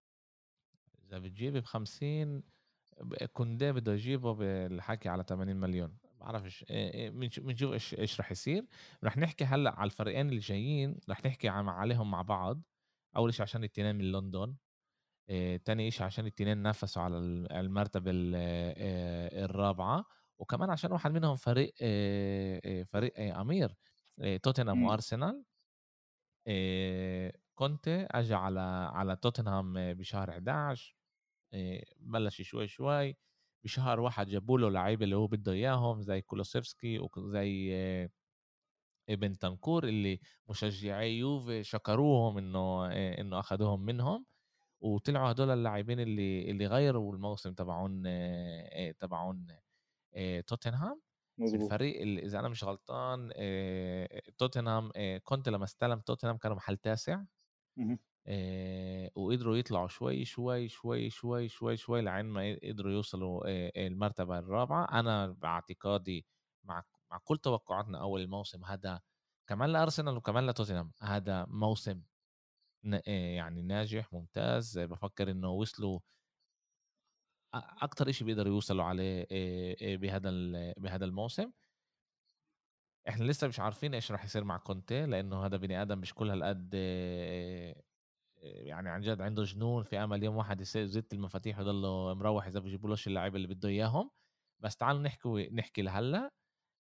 إذا بتجيب ب 50 كوندي بده يجيبه بالحكي على 80 مليون. بعرفش بنشوف إيش إيش رح يصير. رح نحكي هلأ على الفريقين اللي جايين رح نحكي عليهم مع بعض. أول شيء عشان الاثنين من لندن تاني شيء عشان الاثنين نافسوا على المرتبة الرابعة. وكمان عشان واحد منهم فريق فريق أمير توتنهام. وأرسنال. كونتي اجى على على توتنهام بشهر 11 بلش شوي شوي. بشهر واحد جابوا له لعيبه اللي هو بده إياهم زي كولوسيفسكي وزي ابن تنكور اللي مشجعي يوفي شكروهم إنه إنه اخذوهم منهم وطلعوا هدول اللاعبين اللي اللي غيروا الموسم تبعون تبعون توتنهام. الفريق اللي إذا أنا مش غلطان توتنهام كنت لما استلم توتنهام كانوا محل تاسع. وقدروا يطلعوا شوي شوي شوي شوي شوي شوي لعين ما قدروا يوصلوا المرتبة الرابعة. أنا باعتقادي مع مع كل توقعاتنا أول الموسم هذا كمان لأرسنال وكمان لتوتنهام هذا موسم يعني ناجح ممتاز. بفكر إنه وصلوا أكتر إشي بيقدروا يوصلوا عليه بهذا بهذا الموسم. إحنا لسه مش عارفين إيش راح يصير مع كونتي لأنه هذا بني آدم مش كل هالقد يعني عن جد عنده جنون في أمل يوم واحد يصير زت المفاتيح ويضله مروح إذا بيجيبولوش اللعيبة اللي بده إياهم. بس تعالوا نحكي نحكي لهلأ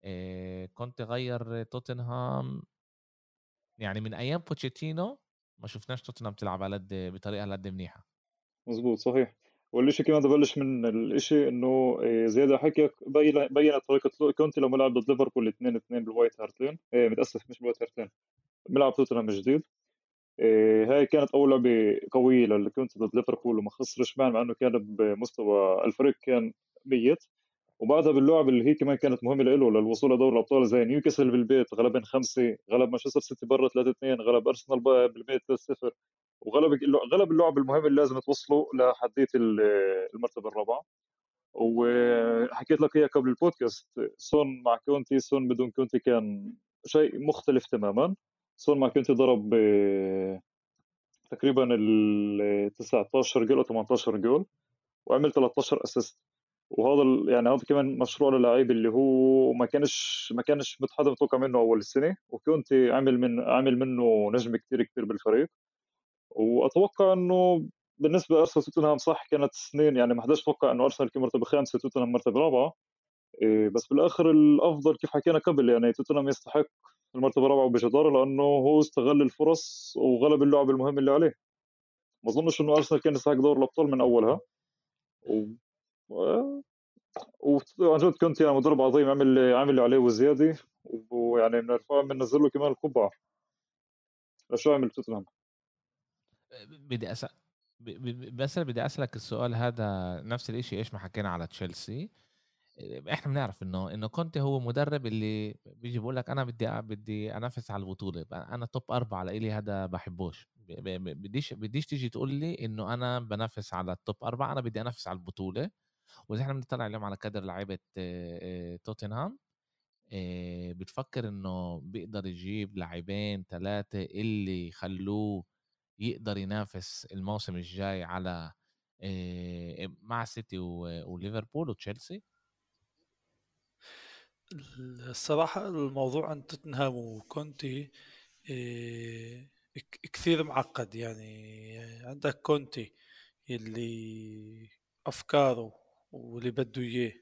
إيه كنت غير توتنهام. يعني من أيام بوتشيتينو ما شفناش توتنهام تلعب على قد بطريقة على قد منيحة. مزبوط صحيح. والشيء كمان بدي بلش من الشيء إنه آه، زيادة حكيك بينت طريقة كونتي لما لعب ضد ليفربول 2 2 بالوايت هارت لين إيه متأسف مش بالوايت هارت لين بملعب توتنهام جديد هاي كانت أول لعبة قوية لكونتي ضد ليفربول وما خسرش مع إنه كان بمستوى الفريق كان ميت. وبعدها باللعب اللي هي كمان كانت مهمة له للوصول لدوري الأبطال زي نيوكاسل بالبيت غلبن خمسة غلب مانشستر سيتي برا 3 2 غلب أرسنال بالبيت 3 0 وغلب غلب اللعب المهم اللي لازم توصلوا لحديه المرتبة الرابعة. وحكيت لك اياها قبل البودكاست سون مع كونتي سون بدون كونتي كان شيء مختلف تماما. سون مع كونتي ضرب تقريبا ال 19 جول أو 18 جول وعمل 13 أسيست. وهذا يعني هذا كمان مشروع للاعب اللي هو ما كانش ما كانش حدا متوقع منه أول السنة وكونتي عمل من عمل منه نجم كثير كثير بالفريق. وأتوقع إنه بالنسبة لأرسنال توتنهام صح كانت سنين يعني ما حداش توقع إنه أرسنال مرتبة خامسة توتنهام مرتبة رابعة. بس بالاخر الأفضل كيف حكينا قبل يعني توتنهام يستحق المرتبة الرابعة بجدارة لأنه هو استغل الفرص وغلب اللعب المهم اللي عليه. ما أظنش إنه أرسنال كان يستحق دور الأبطال من أولها. و... وعن جد كنت يعني مدرب عظيم عمل عمل اللي عليه وزيادة ويعني بنرفع بننزل له كمان القبعه لشو عمل توتنهام؟ بدي اسال بس بدي أسألك السؤال هذا نفس الشيء إيش ما حكينا على تشيلسي؟ إحنا بنعرف إنه إنه كنت هو مدرب اللي بيجي بقول لك أنا بدي بدي أنافس على البطولة أنا توب أربعة لإلي هذا بحبوش. بديش بديش تيجي تقول لي إنه أنا بنافس على التوب أربعة أنا بدي أنافس على البطولة. وإذا إحنا بنطلع اليوم على كادر لعيبة توتنهام بتفكر إنه بيقدر يجيب لاعبين ثلاثة اللي يخلوه يقدر ينافس الموسم الجاي على مع سيتي وليفربول وتشيلسي. الصراحة الموضوع عن توتنهام وكونتي كثير معقد يعني. عندك كونتي اللي أفكاره واللي بده إياه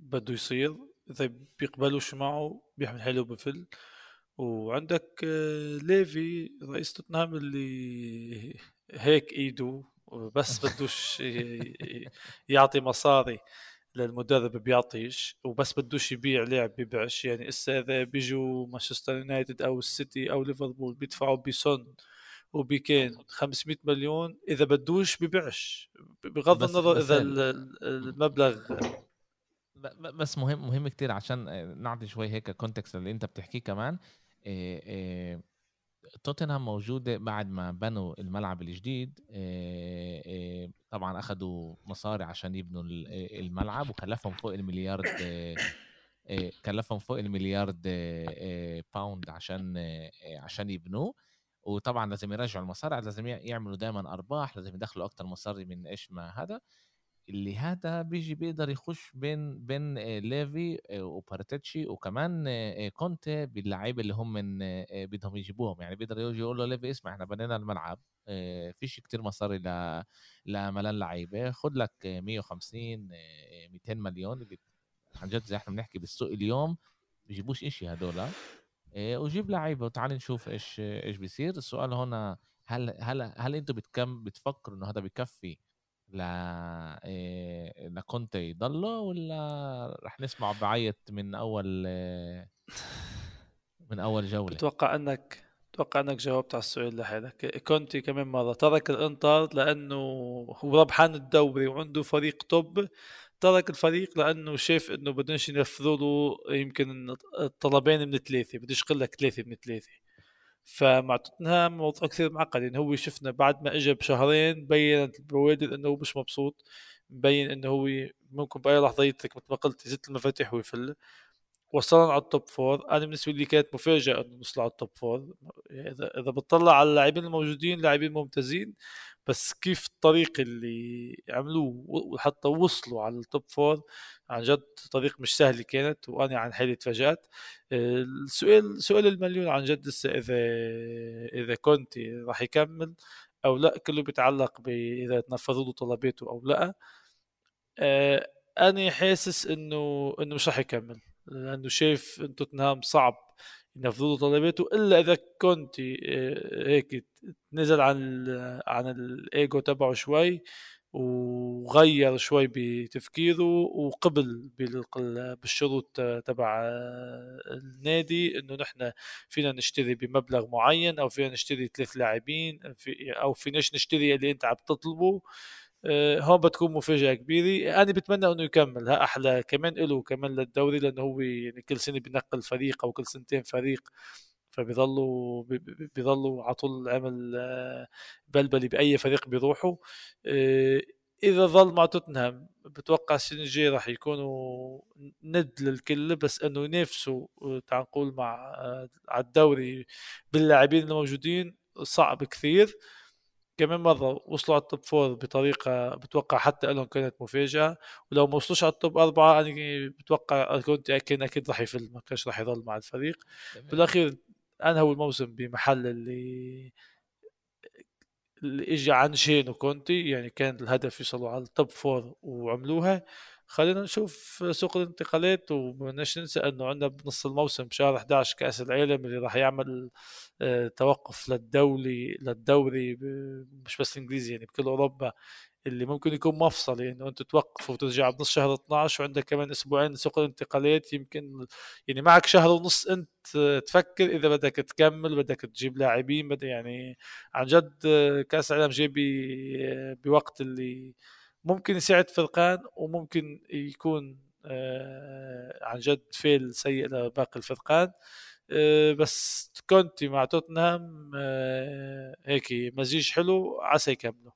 بده يصير إذا بيقبلوش معه بيحمل حلو بفل وعندك آه، ليفي رئيس توتنهام اللي هيك إيده بس بدوش يعطي مصاري. للمدرب بيعطيش وبس بدوش يبيع لاعب بيبيعش. يعني اسا اذا بيجوا مانشستر يونايتد أو السيتي أو ليفربول بيدفعوا بسون وبيكين 500 مليون. إذا بدوش ببيعش بغض النظر إذا المبلغ. بس مهم مهم كتير عشان نعطي شوي هيك كونتكست اللي أنت بتحكيه كمان. إيه إيه توتنهام موجودة بعد ما بنوا الملعب الجديد إيه إيه طبعا أخذوا مصاري عشان يبنوا الملعب وكلفهم فوق المليار كلفهم فوق المليار pound عشان عشان يبنوه. وطبعا لازم يرجعوا المصاري لازم يعملوا دائما أرباح لازم يدخلوا أكثر مصاري من إيش ما هذا. اللي هذا بيجي بيقدر يخش بين بين ليفي وباراتيتشي وكمان كونتي باللعيبه اللي هم من بدهم يجيبوهم. يعني بيقدر يجي يقول له ليفي اسمع إحنا بنينا الملعب فيش كتير مصاري ل لملان لعيبة. خد لك 150 200 مليون. عن جد زي إحنا بنحكي بالسوق اليوم بيجيبوش إشي هدول وجيب لعيبة. وتعال نشوف إيش إيش بيصير. السؤال هنا هل هل هل أنتم بتكم بتفكروا إنه هذا بكفي ل إيه لكونتي يضله ولا رح نسمع بعيط من أول من أول جولة؟ بتوقع إنك أتوقع إنك جاوبت على السؤال لحالك. كونتي كمان مرة. ترك الانتر لأنه هو ربحان الدوري وعنده فريق top. ترك الفريق لأنه شاف إنه بدنش ينفذوا له يمكن الطلبين من ثلاثة بديش يقول لك ثلاثة من ثلاثة فمع توتنهام موضوع كثير معقد. يعني هو شفنا بعد ما اجى بشهرين بينت البوادر انه مش مبسوط مبين إنه هو ممكن بأي لحظة يترك مثل ما قلت يزت المفاتيح ويفل. وصلنا على ال top four أنا بالنسبة لي كانت مفاجأة إنه نوصل على ال top four اذا إذا بتطلع على اللاعبين الموجودين لاعبين ممتازين بس كيف الطريق اللي عملوه وحتى وصلوا على التوب فور عن جد طريق مش سهل كانت وأنا عن حالي تفاجأت. السؤال سؤال المليون عن جد لسه إذا إذا كنت راح يكمل أو لأ كله بيتعلق باذا تنفذوا له طلباته أو لأ. آه، أنا حاسس إنه إنه مش راح يكمل لأنه شايف إن توتنهام صعب. ينفذوا طلباته إلا إذا كنت آه، هيك نزل عن عن الإيجو تبعه شوي وغير شوي بتفكيره وقبل بالشروط تبع النادي إنه نحن فينا نشتري بمبلغ معين أو فينا نشتري ثلاث لاعبين أو فيناش نشتري اللي أنت عم تطلبه. آه، هون بتكون مفاجأة كبيرة. أنا بتمنى إنه يكمل. ها أحلى كمان له كمان للدوري لأنه هو يعني كل سنة بنقل فريق أو كل سنتين فريق فبيضلوا بيضلوا على طول عمل آه، بلبلي بأي فريق بيروحوا. آه، إذا ظل مع توتنهام بتوقع السنة الجاية راح يكونوا ند للكل بس إنه ينافسوا تعال نقول مع على الدوري باللاعبين الموجودين صعب كثير. كمان مرة وصلوا على ال top four بطريقة بتوقع حتى لهم كانت مفاجأة ولو ما وصلوش على ال top أربعة أنا بتوقع كنت كان أكيد راح يفل ما كانش راح يضل مع الفريق. بالأخير أنهوا الموسم بمحل اللي اللي اجى عشانه كونتي يعني كان الهدف يوصلوا على ال top four وعملوها. خلينا نشوف سوق الانتقالات ومناش ننسى إنه عندنا بنص الموسم بشهر 11 كأس العالم اللي راح يعمل آه، توقف للدولي للدوري مش بس الإنجليزي يعني بكل أوروبا اللي ممكن يكون مفصلي إنه أنت توقف وترجع بنص شهر 12 وعندك كمان أسبوعين سوق الانتقالات يمكن يعني معك شهر ونص أنت تفكر إذا بدك تكمل بدك تجيب لاعبين بدك يعني عن جد كأس العالم جاي بوقت اللي ممكن يساعد فرقان وممكن يكون آه، عن جد فيل سيء لباقي الفرقان. آه، بس كونتي مع توتنهام آه، هيك مزيج حلو عسى يكملوا.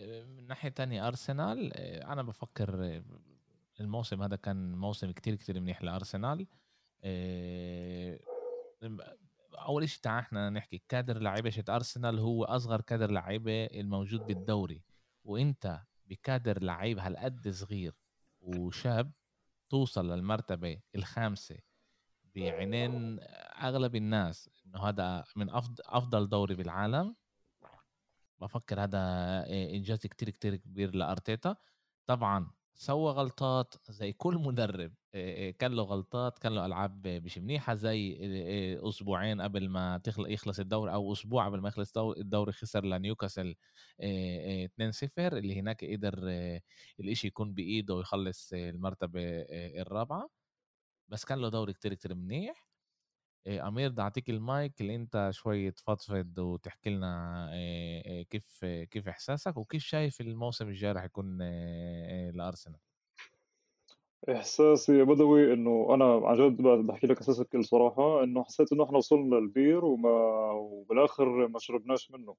من ناحية تانية أرسنال أنا بفكر الموسم هذا كان موسم كتير كتير منيح لأرسنال. أول شيء تعال إحنا نحكي كادر لعيبة أرسنال هو أصغر كادر لعيبة الموجود بالدوري. وانت بكادر لعيب هالقد صغير وشاب توصل للمرتبة الخامسة بعينين أغلب الناس إنه هذا من أفضل دوري بالعالم. بفكر هذا إنجاز كتير كتير كبير لأرتيتا. طبعا سوى غلطات زي كل مدرب. كان له غلطات كان له ألعاب مش منيحة زي أسبوعين قبل ما تخلق يخلص الدوري أو أسبوع قبل ما يخلص الدوري خسر لنيوكاسل 2-0 اللي هناك قدر الإشي يكون بإيده ويخلص المرتبة الرابعة. بس كان له دوري كتير كتير منيح. أمير بدي أعطيك المايك اللي أنت شوي تفضفض وتحكي لنا كيف كيف إحساسك وكيف شايف الموسم الجاي رح يكون لأرسنال؟ إحساسي يا بدوي إنه أنا عن جد بحكي لك احساسي بكل صراحة إنه حسيت إنه إحنا وصلنا للبير وما وبالآخر ما شربناش منه.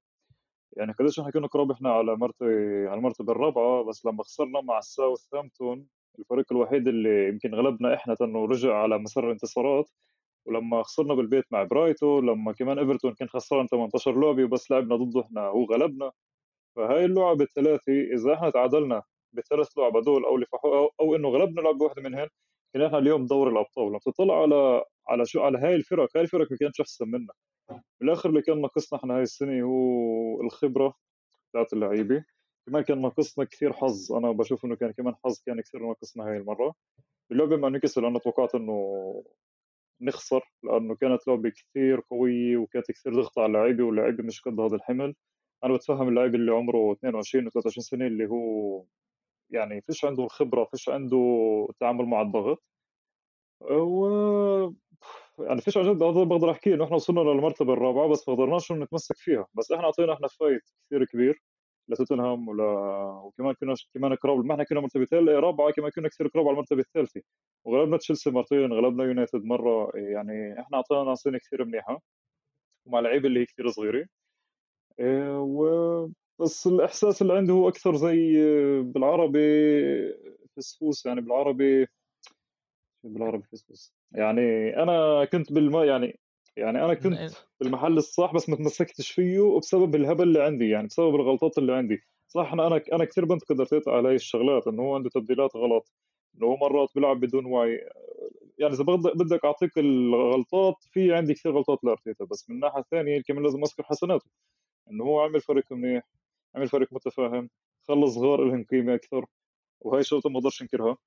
يعني قديش إحنا كنا قراب إحنا على مرتبه على المرتبه الرابعه بس لما خسرنا مع ساوثهامبتون الفريق الوحيد اللي يمكن غلبنا إحنا انه رجع على مسار الانتصارات. ولما خسرنا بالبيت مع برايتون لما كمان إيفرتون كان خسران 18 لعبة وبس لعبنا ضده إحنا هو غلبنا فهاي اللعب الثلاثة إذا إحنا تعادلنا بالثلاث لعب هدول أو لفحوا أو إنه غلبنا لعبة واحدة منهن كنا إحنا اليوم دوري الأبطال. لما تطلع على على شو على هاي الفرق هاي الفرق ما كانتش أحسن منا. بالآخر اللي كان ناقصنا إحنا هاي السنة هو الخبرة بتاعت اللعيبة. كمان كان ناقصنا كثير حظ. أنا بشوف إنه كان كمان حظ كان كثير ناقصنا هاي المرة. اللعبة مع نيوكاسل أنا توقعت إنه نخسر لأنه كانت لعبة كثير قوية وكانت كثير ضغط على اللعيبة واللعيبة مش قد هذا الحمل. أنا بتفهم اللاعب اللي عمره 22 و 23 سنة اللي هو يعني فيش عنده الخبرة فيش عنده التعامل مع الضغط. و يعني فيش عن جد بقدر احكي إنه إحنا وصلنا للمرتبة الرابعة بس ما قدرناش نتمسك فيها. بس إحنا أعطينا إحنا فايت كثير كبير لتوتنهام ولا وكمان كنا كمان قراب ما إحنا كنا مرتبه رابعة كمان كنا كثير قراب على المرتبة الثالثة. وغلبنا تشيلسي مرتين غلبنا يونايتد مرة يعني إحنا اعطينا سنه كثير منيحة ومع لعيبة اللي هي كثير صغيرة. إيه، و بس الإحساس اللي عندي هو أكثر زي بالعربي فسفوس يعني بالعربي بالعربي فسفس يعني أنا كنت بالم يعني يعني أنا كنت بالمحل الصح بس ما تمسكتش فيه وبسبب الهبل اللي عندي يعني بسبب الغلطات اللي عندي. صح أنا أنا أنا كثير بنتقد ارتيتا على هاي الشغلات إنه هو عنده تبديلات غلط إنه هو مرات بيلعب بدون وعي. يعني إذا بدك أعطيك الغلطات في عندي كثير غلطات لارتيتا بس من الناحية الثانية كمان لازم أذكر حسناته إنه هو عمل فريق منيح. عمل فريق متفاهم خلص صغار لهم قيمة أكثر وهي شغلة ما أقدرش انكرها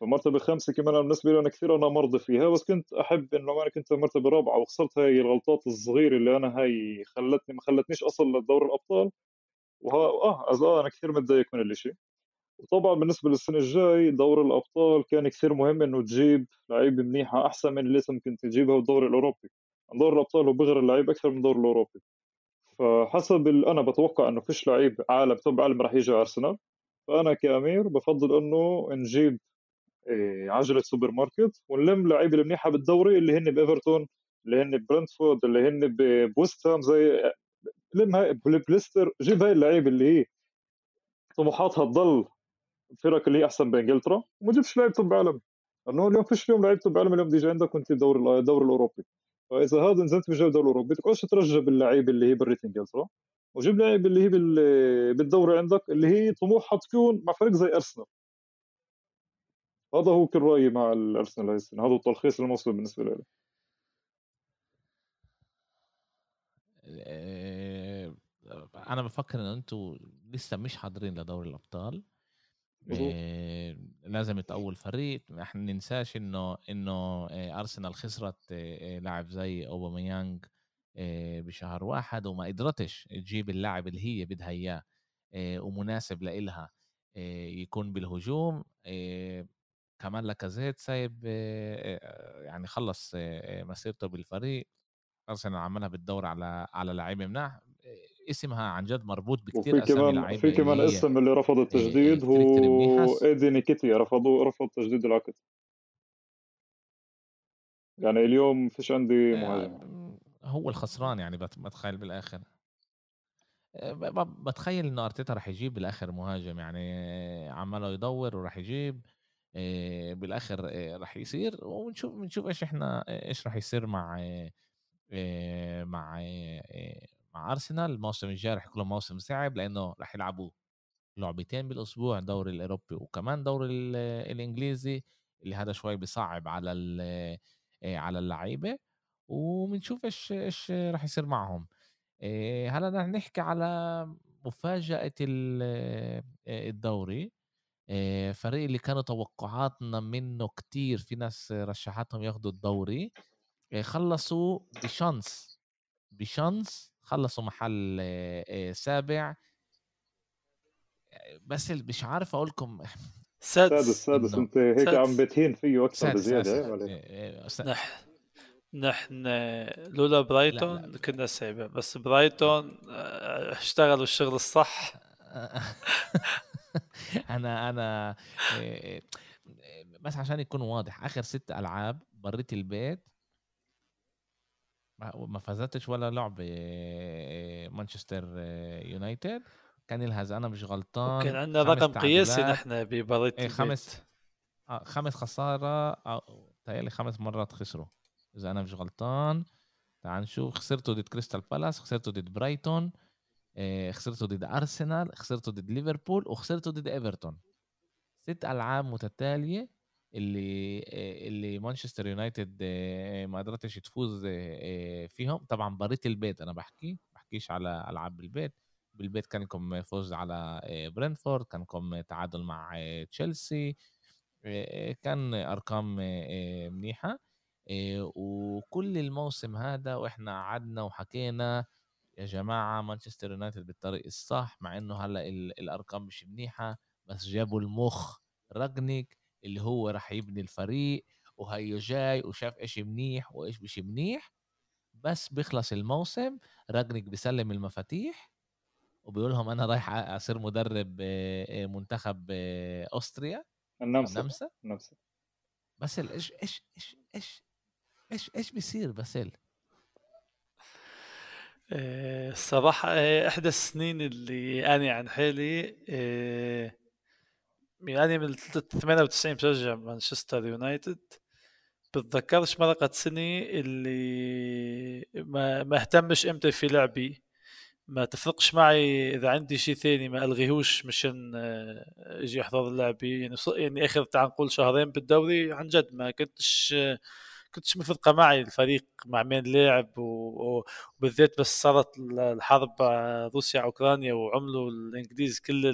فمرتبة خمسة كمان بالنسبة لي أنا كثير أنا مرضي فيها بس كنت أحب إنه أنا كنت مرتبة رابعة وخسرت هاي الغلطات الصغيرة اللي أنا هاي خلتني ما خلتنيش أصل لدور الأبطال. وها آه آه أنا كثير متضايق من الإشي. وطبعا بالنسبة للسنة الجاي دور الأبطال كان كثير مهم إنه تجيب لعيبة منيحة أحسن من اللي ممكن تجيبها بالدوري الأوروبي. دور الأبطال هو بغير اللعيب أكثر من الدور الأوروبي. فحسب أنا بتوقع إنه فيش لعيب عالم توب عالم راح يجي أرسنال. فأنا كأمير بفضل إنه نجيب إيه، عجلة سوبر ماركت ونلم لعيبة المنيحة بالدوري اللي هن بإيفرتون اللي هن ببرنتفورد اللي هن بوست هام زي لم هاي players جيب هاي اللعيبة اللي هي طموحاتها تضل الفرق اللي هي أحسن بإنجلترا وما تجيبش لعيب top عالمي لأنه اليوم فيش اليوم لعيب top عالمي اليوم بيجي عندك وأنت الدوري الدوري الأوروبي. فإذا هذا نزلت بجو الدوري الاوروبي تقعدش ترجى باللعيبة اللي هي بريت انجلترا وجيب لعيبه اللي هي بالدوري عندك اللي هي طموحها تكون مع فريق زي أرسنال. هذا هو كل رأيي مع الأرسنال هاي السنة. هذا التلخيص الموصل بالنسبة لي. آه، أنا بفكر إن أنتم لسه مش حاضرين لدوري الأبطال. إيه لازم تقوي الفريق إحنا ننساش إنه إنه آه، أرسنال خسرت لاعب زي أوباميانج بشهر واحد وما قدرتش تجيب اللاعب اللي هي بدها إياه ومناسب لإلها يكون بالهجوم. كمان لاكازيت سايب يعني خلص مسيرته بالفريق. أرسنال عملها بتدور على على لعيبه مناح. اسمها عن جد مربوط بكثير أسامي لعيبة في كمان اسم اللي رفض التجديد هو إيدي نيكيتيا رفضوا رفض تجديد العقد. يعني اليوم فيش عندي مهاجم. هو الخسران يعني بتخيل بالآخر. بتخيل انه أرتيتا رح يجيب بالآخر مهاجم يعني عماله يدور وراح يجيب بالآخر راح يصير. ونشوف بنشوف إيش إحنا إيش راح يصير مع مع أرسنال الموسم الجاي راح يكون موسم صعب لأنه راح يلعبوا لعبتين بالأسبوع الدوري الأوروبي وكمان دوري الإنجليزي اللي هذا شوي بيصعب على على اللعيبة وبنشوف إيش إيش راح يصير معهم. هلأ رح نحكي على مفاجأة الدوري. فريق اللي كانوا توقعاتنا منه كتير في ناس رشحتهم ياخدوا الدوري. خلصوا بشانس بشانس خلصوا محل سابع بس مش عارف أقول لكم سادس سادس أنت هيك سادس. عم بتهين فيه أكثر بزيادة نحن نحن لولا برايتون لا لا. كنا سابع بس برايتون اشتغلوا الشغل الصح أنا أنا بس عشان يكون واضح آخر ست ألعاب بريت البيت ما فازتش ولا لعبه مانشستر يونايتد. كان الهز أنا مش غلطان. كان عندنا رقم قياسي نحن ببريت البيت. خمس آه خمس خسارة تهيألي خمس مرات خسروا. إذا أنا مش غلطان. تعال نشوف. خسرتوا ضد كريستال بالاس خسرتوا ضد برايتون آه، خسرتوا ضد أرسنال خسرتوا ضد ليفربول وخسرتوا ضد إيفرتون. ست ألعاب متتالية. اللي آه، اللي مانشستر يونايتد آه، ما قدرتش تفوز فيهم. طبعا بريت البيت أنا بحكي بحكيش على ألعاب بالبيت. بالبيت كان لكم فوز على برينتفورد كان لكم تعادل مع تشيلسي كان أرقام منيحة. وكل الموسم هذا وإحنا قعدنا وحكينا يا جماعة مانشستر يونايتد بالطريق الصح مع إنه هلأ الأرقام مش منيحة بس جابوا المخ. رانجنيك اللي هو راح يبني الفريق وهي جاي وشاف إيش منيح وإيش مش منيح. بس بيخلص الموسم رجنيك بيسلم المفاتيح وبيقول لهم أنا رايح أصير مدرب منتخب أوستريا. النمسا. النمسا. بس إيش إيش إيش إيش إيش إيش بيصير باسل آه، الصراحة آه، إحدى السنين اللي أني عن حالي آه، يعني من 98 بشجع مانشستر يونايتد. بتذكرش مرقة سنة اللي ما, ما اهتمش إمتى في لعبي. ما تفرقش معي إذا عندي شيء ثاني ما ألغيهوش مشان آه، أجي احضر اللعبه يعني يعني آخر تعال نقول شهرين بالدوري عن جد ما كنتش كنتش مفرقة معي. الفريق مع مين لاعب وبالذات بس صارت الحرب روسيا اوكرانيا وعملوا الإنجليز كل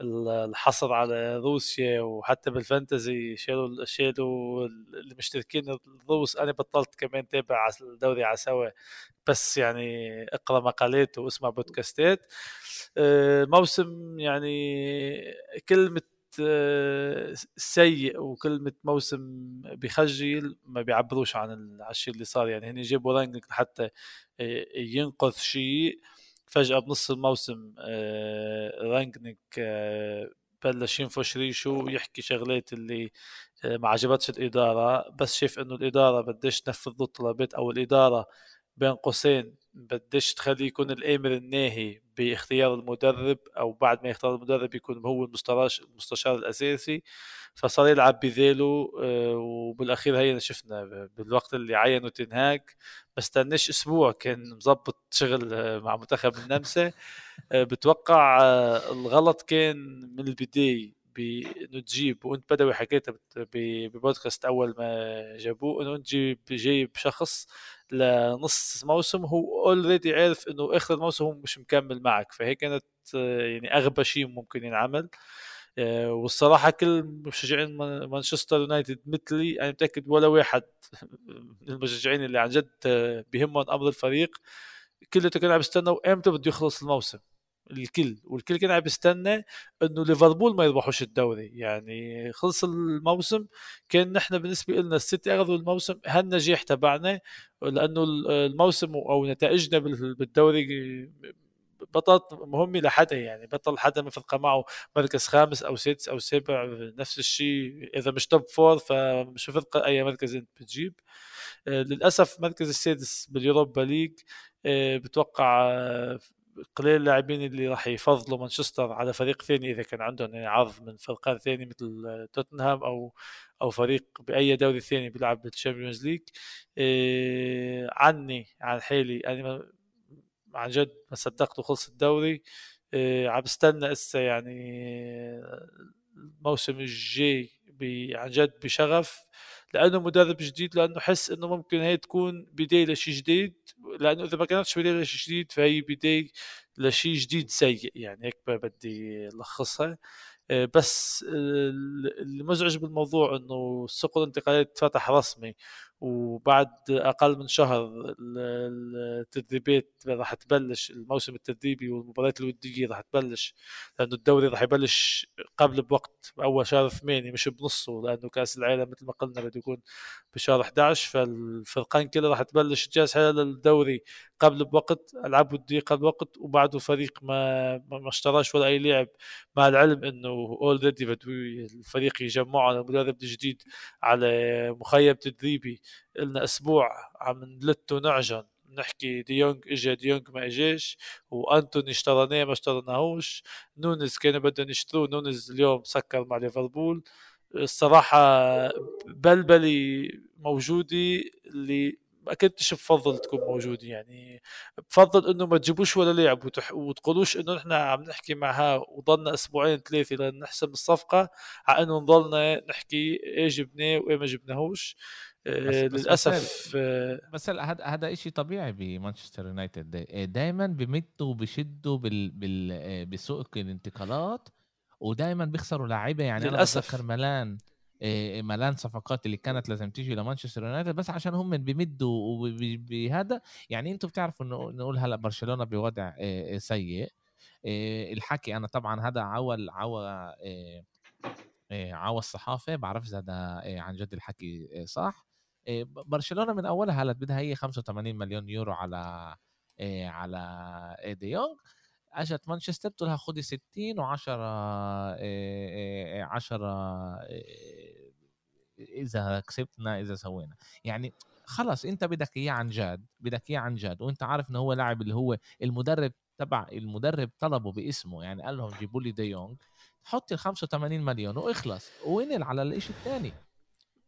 الحصار على روسيا وحتى بال fantasy شالوا شالوا المشتركين الروس. أنا بطلت كمان تابع الدوري عساوي بس يعني اقرأ مقالات واسمع بودكاستات. آه، موسم يعني كلمة آه، سيء وكلمة موسم بخجل ما بيعبروش عن الشيء اللي صار. يعني هني جابوا رانجنيك حتى آه، ينقذ شيء. فجأة بنص الموسم رانجنج بلش ينفش ريشه ويحكي شغلات اللي ما عجبتش الإدارة بس شايف إنه الإدارة بدش تنفذ الطلبات أو الإدارة بين قوسين بدش تخليه يكون الآمر الناهي باختيار المدرب أو بعد ما يختار المدرب يكون هو المستشار الأساسي فصار يلعب بذيله آه، وبالأخير هي شفنا بالوقت اللي عينوا تنهاج ما استناش أسبوع كان مظبط شغل آه، مع منتخب النمسا. آه، بتوقع الغلط كان من البداية بإنه تجيب وأنت بدوي حكيتها ببودكاست أول ما جابوه إنه أنت جايب شخص لنص موسم هو اوريدي عارف إنه آخر الموسم هو مش مكمل معك فهي كانت يعني أغبى شيء ممكن ينعمل. آه، والصراحة كل مشجعين مانشستر يونايتد مثلي أنا متأكد ولا واحد من المشجعين اللي عن جد بهمهم أمر الفريق كله كان عم يستنوا إمتى بده يخلص الموسم. الكل والكل كان عم يستنى إنه ليفربول ما يربحوش الدوري. يعني خلص الموسم كان نحن بالنسبة لنا السيتي أخذوا الموسم هالنجاح تبعنا لأنه الموسم أو نتائجنا بالدوري بطلت مهمة لحدا. يعني بطل حدا مفرقة معه مركز خامس أو سادس أو سابع نفس الشيء. إذا مش top four فمش مفرقة أي مركز أنت بتجيب. آه، للأسف مركز السادس بال Europa League آه، بتوقع قليل اللاعبين اللي راح يفضلوا مانشستر على فريق ثاني إذا كان عندهم يعني عرض من فرقان ثاني مثل توتنهام أو أو فريق بأي دوري ثاني بيلعب بال Champions League. إيه عني عن حالي يعني عن جد ما صدقت وخلص الدوري. إيه عم بستنى إسا يعني الموسم الجاي عن جد بشغف. لأنه مدرب جديد لأنه حس إنه ممكن هي تكون بداية لشيء جديد لأنه إذا ما كانتش بداية لشيء جديد فهي بداية لشيء جديد سيء يعني هيك بدي لخصها آه، بس المزعج بالموضوع إنه سوق الانتقالات فتح رسمي وبعد أقل من شهر التدريبات راح تبلش الموسم التدريبي والمباريات الودية راح تبلش لأنه الدوري راح يبلش قبل بوقت أول شهر ثمانية مش بنصه لأنه كأس العالم مثل ما قلنا بده يكون بشهر 11 فالفرقان كلها راح تبلش تجهز حالها للدوري قبل بوقت ألعاب ودية قبل وقت وبعده فريق ما ما اشتراش ولا أي لاعب مع العلم إنه already بده الفريق يجمعه على المدرب الجديد على مخيم تدريبي. لنا أسبوع عم نلت ونعجن نحكي ديونج اجى ديونج ما اجاش وانتوني اشتريناه ما اشتريناهوش نونز كانوا بدهم يشتروه نونز اليوم سكر مع ليفربول. الصراحة بلبلي موجودة اللي ما كنتش بفضل تكون موجودة يعني. بفضل إنه ما تجيبوش ولا لاعب وتح... وتقولوش إنه نحن عم نحكي معها وضلنا أسبوعين ثلاثة لنحسم الصفقة على إنه نضلنا نحكي إيه جبناه وإيه ما جبناهوش. بس للأسف آه، بس هذا هذا شيء طبيعي بمانشستر يونايتد؟ دائما بمدوا وبشدوا بال... بال... آه، بسوق الانتقالات ودائما بيخسروا لاعيبة. يعني للأسف. أنا ملان ملان صفقات اللي كانت لازم تيجي لمانشستر يونايتد بس عشان هم بيمدوا بهذا. يعني أنتم بتعرفوا إنه نقول هلأ برشلونة بوضع سيء. الحكي أنا طبعا هذا عول عوى عوى الصحافة بعرفش إذا هذا عن جد الحكي صح. برشلونة من أولها هلا بدها هي 85 مليون يورو على على ديونج دي أجت مانشستر قلت لها خذي 60 و10 10 إذا كسبتنا إذا سوينا. يعني خلص أنت بدك إياه عن جد بدك إياه عن جد وأنت عارف إنه هو لاعب اللي هو المدرب تبع المدرب طلبه باسمه. يعني قال لهم جيبوا لي ديونج حط ال 85 مليون وإخلص. وانقل على الشيء الثاني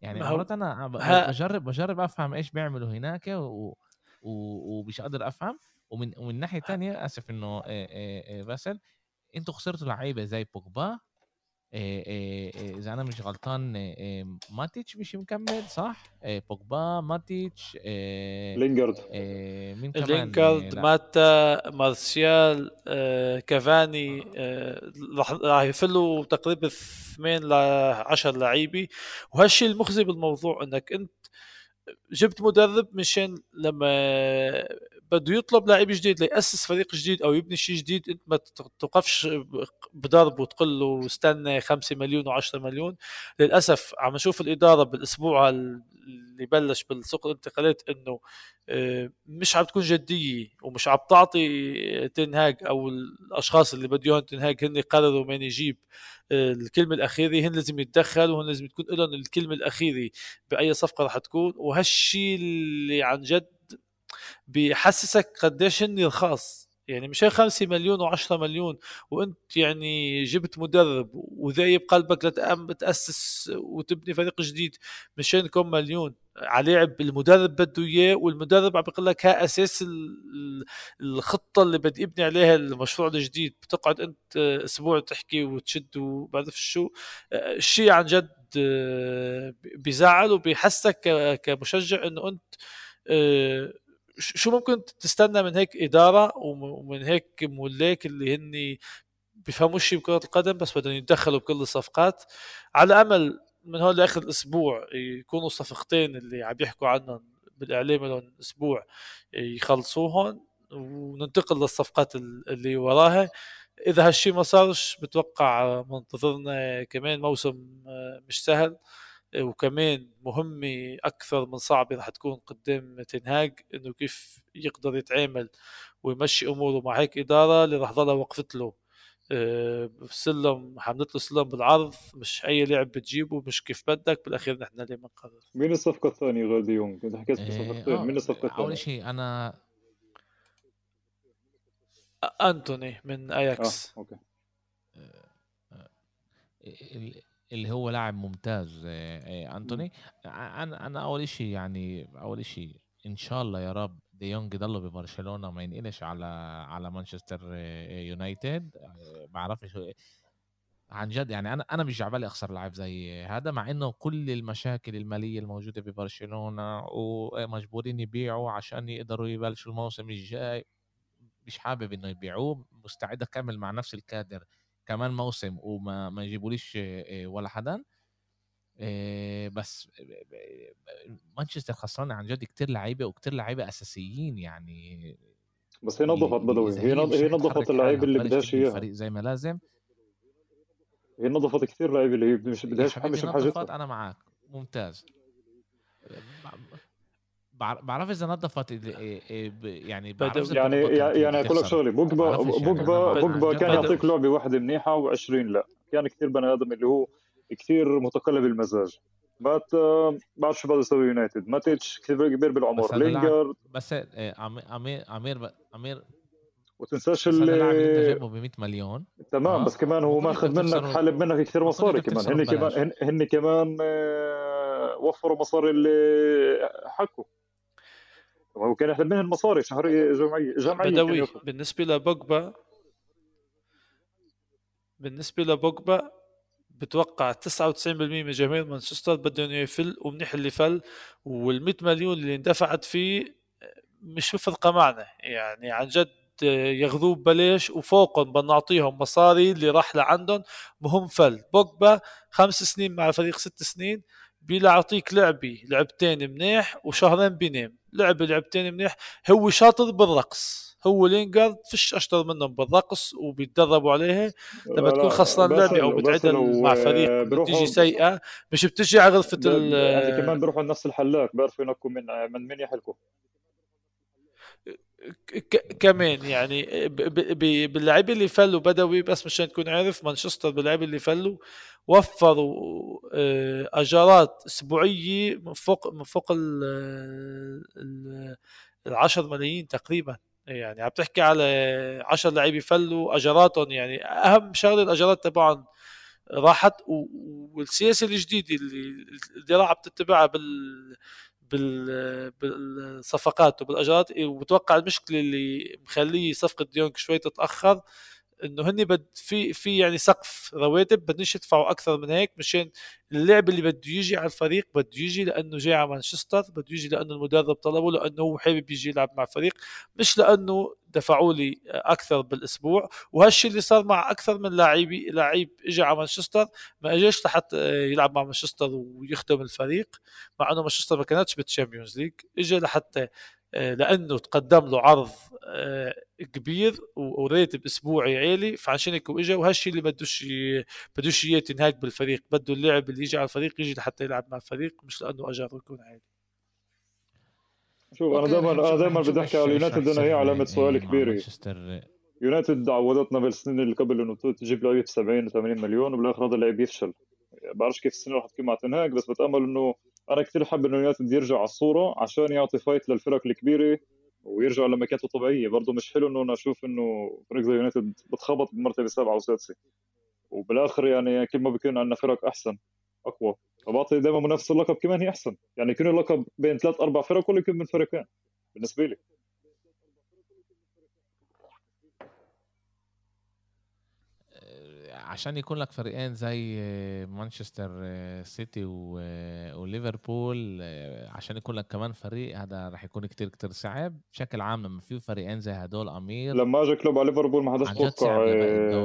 يعني مرات أنا بجرب بجرب أفهم إيش بيعملوا هناك و... و... ومش قادر أفهم ومن ومن ناحية تانية آسف إنه باسل أنتوا خسرتوا لعيبة زي بوجبا إذا أنا مش غلطان ماتيتش مش مكمل صح؟ بوجبا ماتيتش لينجارد مين كمان لينجارد لا. ماتا مارسيال كافاني راح راح يفلوا تقريبا 8 ل 10 لعيبه وهالشيء المخزي بالموضوع إنك أنت جبت مدرب مشان لما بده يطلب لاعب جديد ليأسس فريق جديد أو يبني شيء جديد أنت ما توقفش بضرب وتقول له استنى 5 مليون و10 مليون. للأسف عم نشوف الإدارة بالأسبوع اللي بلش بالسوق الانتقالات إنه آه، مش عم تكون جدية ومش عم تعطي تنهاج أو الأشخاص اللي بده اياهم تنهاج هن قرروا من يجيب الكلمة الأخيرة هن لازم يتدخلوا وهن لازم تكون لهم الكلمة الأخيرة بأي صفقة راح تكون. وهالشيء اللي عن جد بيحسسك قديش هن رخاص يعني مش 5 مليون و10 مليون وأنت يعني جبت مدرب وذايب قلبك لتقام تاسس وتبني فريق جديد مشان كم مليون؟ على لاعب المدرب بده إياه والمدرب عم بيقول لك ها أساس ال- ال- الخطة اللي بدي أبني عليها المشروع الجديد. بتقعد أنت أسبوع تحكي وتشد وبعرف شو؟ الشيء عن جد بيزعل وبيحسك كمشجع إنه أنت آه، شو ممكن تستنى من هيك إدارة وم- ومن هيك ملاك اللي هن بيفهموش شيء بكرة القدم بس بدهم يتدخلوا بكل الصفقات؟ على أمل من هون لآخر الأسبوع يكونوا صفقتين اللي عم يحكوا عنهم بالإعلام لهم أسبوع يخلصوهم وننتقل للصفقات ال- اللي وراها. إذا هالشيء ما صارش بتوقع منتظرنا كمان موسم آه، مش سهل. وكمان مهمة أكثر من صعبة رح تكون قدام تنهاج إنه كيف يقدر يتعامل ويمشي أموره مع هيك إدارة اللي رح ضلها وقفت له آه، سلم حملت له سلم بالعرض مش أي لعب بتجيبه مش كيف بدك بالأخير نحن اللي بنقرر مين الصفقة الثانية غير يونغ؟ انت حكيت إيه، بصفقتين آه، مين الصفقة الثانية؟ أول شيء أنا أ- أنتوني من آه أياكس okay ال- اللي هو لاعب ممتاز آه، آه، أنتوني. أنا أنا أول شيء يعني أول شيء إن شاء الله يا رب دي يونج يضل ببرشلونة وما ينقلش على على مانشستر آه، يونايتد. بعرفش هو- عن جد يعني أنا أنا مش جعبالي أخسر لاعب زي هذا مع إنه كل المشاكل المالية الموجودة ببرشلونة ومجبورين يبيعوا عشان يقدروا يبلشوا الموسم الجاي. مش حابب إنه يبيعوه. مستعد أكمل مع نفس الكادر كمان موسم وما ما يجيبوليش آه، ولا حدا. آه، بس مانشستر خسران عن جد كتير لعيبة وكتير لعيبة أساسيين يعني. بس هي نظفت اللي- بدوي. هي هي نظفت حالها اللي بدهاش اياها الفريق زي ما لازم. هي نظفت كثير لعيبة اللي هي مش بدهاش مش بحاجتها. أنا معك ممتاز. بع- بعرف إذا نظفت إيه- إيه يعني بعرف بدوي. إذا يعني يعني أقول لك. شغلة بوجبا بعرفش يعني بوجبا بوجبا كان. يعطيك لعبة واحدة منيحة و20 لا كان كثير بني آدم اللي هو كثير متقلب المزاج بعد بعد شو بده يسوي يونايتد ماتيتش كثير كبير بالعمر لينجارد بس إيه، عمي- امير امير ب- امير وتنساش اللي جايبه ب 100 مليون تمام آه. بس كمان هو ماخذ منك حالب منك كثير مصاري كمان هن كمان هن كمان آه، وفروا مصاري اللي حكوا هو كان يحلب منهم مصاري شهريه جمعيه جمعيه بدوي. يأخذ. بالنسبة لبوجبا بالنسبة لبوجبا بتوقع 99% من جماهير مانشستر بدهم يفل ومنيح اللي فل. وال100 مليون اللي اندفعت فيه مش مفرقة معنا يعني عن جد ياخذوه ببلاش وفوقهم بدنا نعطيهم مصاري اللي راح لعندهم مهم فل. بوجبا خمس سنين مع الفريق ست سنين بيعطيك لعبي لعبتين منيح وشهرين بينام. لعبة لعبتين منيح. هو شاطر بالرقص. هو لينجارد فيش أشطر منهم بالرقص وبيتدربوا عليها. لما تكون خسران لعبة أو بتعدل مع آه، فريق بيروحوا- بتيجي سيئة مش بتجي على غرفه ال يعني كمان بيروحوا لنفس الحلاق بيعرفوا ينقوا من من مين يحلكوا ك- كمان يعني ب- ب- ب- باللعيبه اللي فلوا بدوي بس مشان تكون عارف مانشستر باللعيبه اللي فلوا وفروا آه، أجارات أسبوعية من فوق من فوق ال ال- ال 10 ملايين تقريبا. يعني عم تحكي على 10 لعيبة فلوا أجاراتهم. يعني أهم شغلة الأجارات تبعهم راحت والسياسة الجديدة اللي الذراع بتتبعها بال بال بالصفقات وبالأجارات وبتوقع المشكلة اللي مخليه صفقة ديونج شوي تتأخر. إنه هني بد في في يعني سقف رواتب بدناش يدفعوا أكثر من هيك مشان اللاعب اللي بده يجي على الفريق بده يجي لأنه جاي على مانشستر بده يجي لأنه المدرب طلبه لأنه هو حابب يجي يلعب مع فريق مش لأنه دفعوا لي أكثر بالأسبوع. وهالشيء اللي صار مع أكثر من لاعبي لعيب اجى على مانشستر ما إجاش لحتى يلعب مع مانشستر ويخدم الفريق مع إنه مانشستر ما كانتش بال Champions League اجى لحتى آه، لأنه تقدم له عرض آه، كبير وريتب أسبوعي عالي فعشان هيك اجى وهالشيء اللي بدوش بدوش إياه تنهاك بالفريق. بده اللاعب اللي يجي على الفريق يجي لحتى يلعب مع الفريق مش لأنه اجاره يكون عالي. شوف أنا دائما أنا دائما بدي أحكي على اليونايتد انه هي علامة سؤال كبيره يونايتد عودتنا بالسنين اللي قبل إنه تجيب لعيب 70 و80 مليون وبالآخر هذا اللعيب يفشل. بعرفش كيف السنة رح تكون مع تنهاك بس بتأمل إنه أنا كثير حابب إنه يونايتد يرجع على الصورة عشان يعطي فايت للفرق الكبيرة ويرجع لمكانته الطبيعية. برضه مش حلو إنه أنا أشوف إنه فريق زي يونايتد بتخبط بمرتبة سابعة وسادسه وبالآخر يعني كل ما بيكون عندنا فرق أحسن أقوى. فبعطي دائما منافسة اللقب كمان هي أحسن. يعني يكون اللقب بين ثلاث أربع فرق ولا يكون من فريقين بالنسبة لي. عشان يكون لك فريقين زي مانشستر سيتي وليفربول عشان يكون لك كمان فريق هذا راح يكون كتير كتير صعب بشكل عام لما في فريقين زي هدول أمير. لما اجى كلوب على ليفربول ما حداش توقع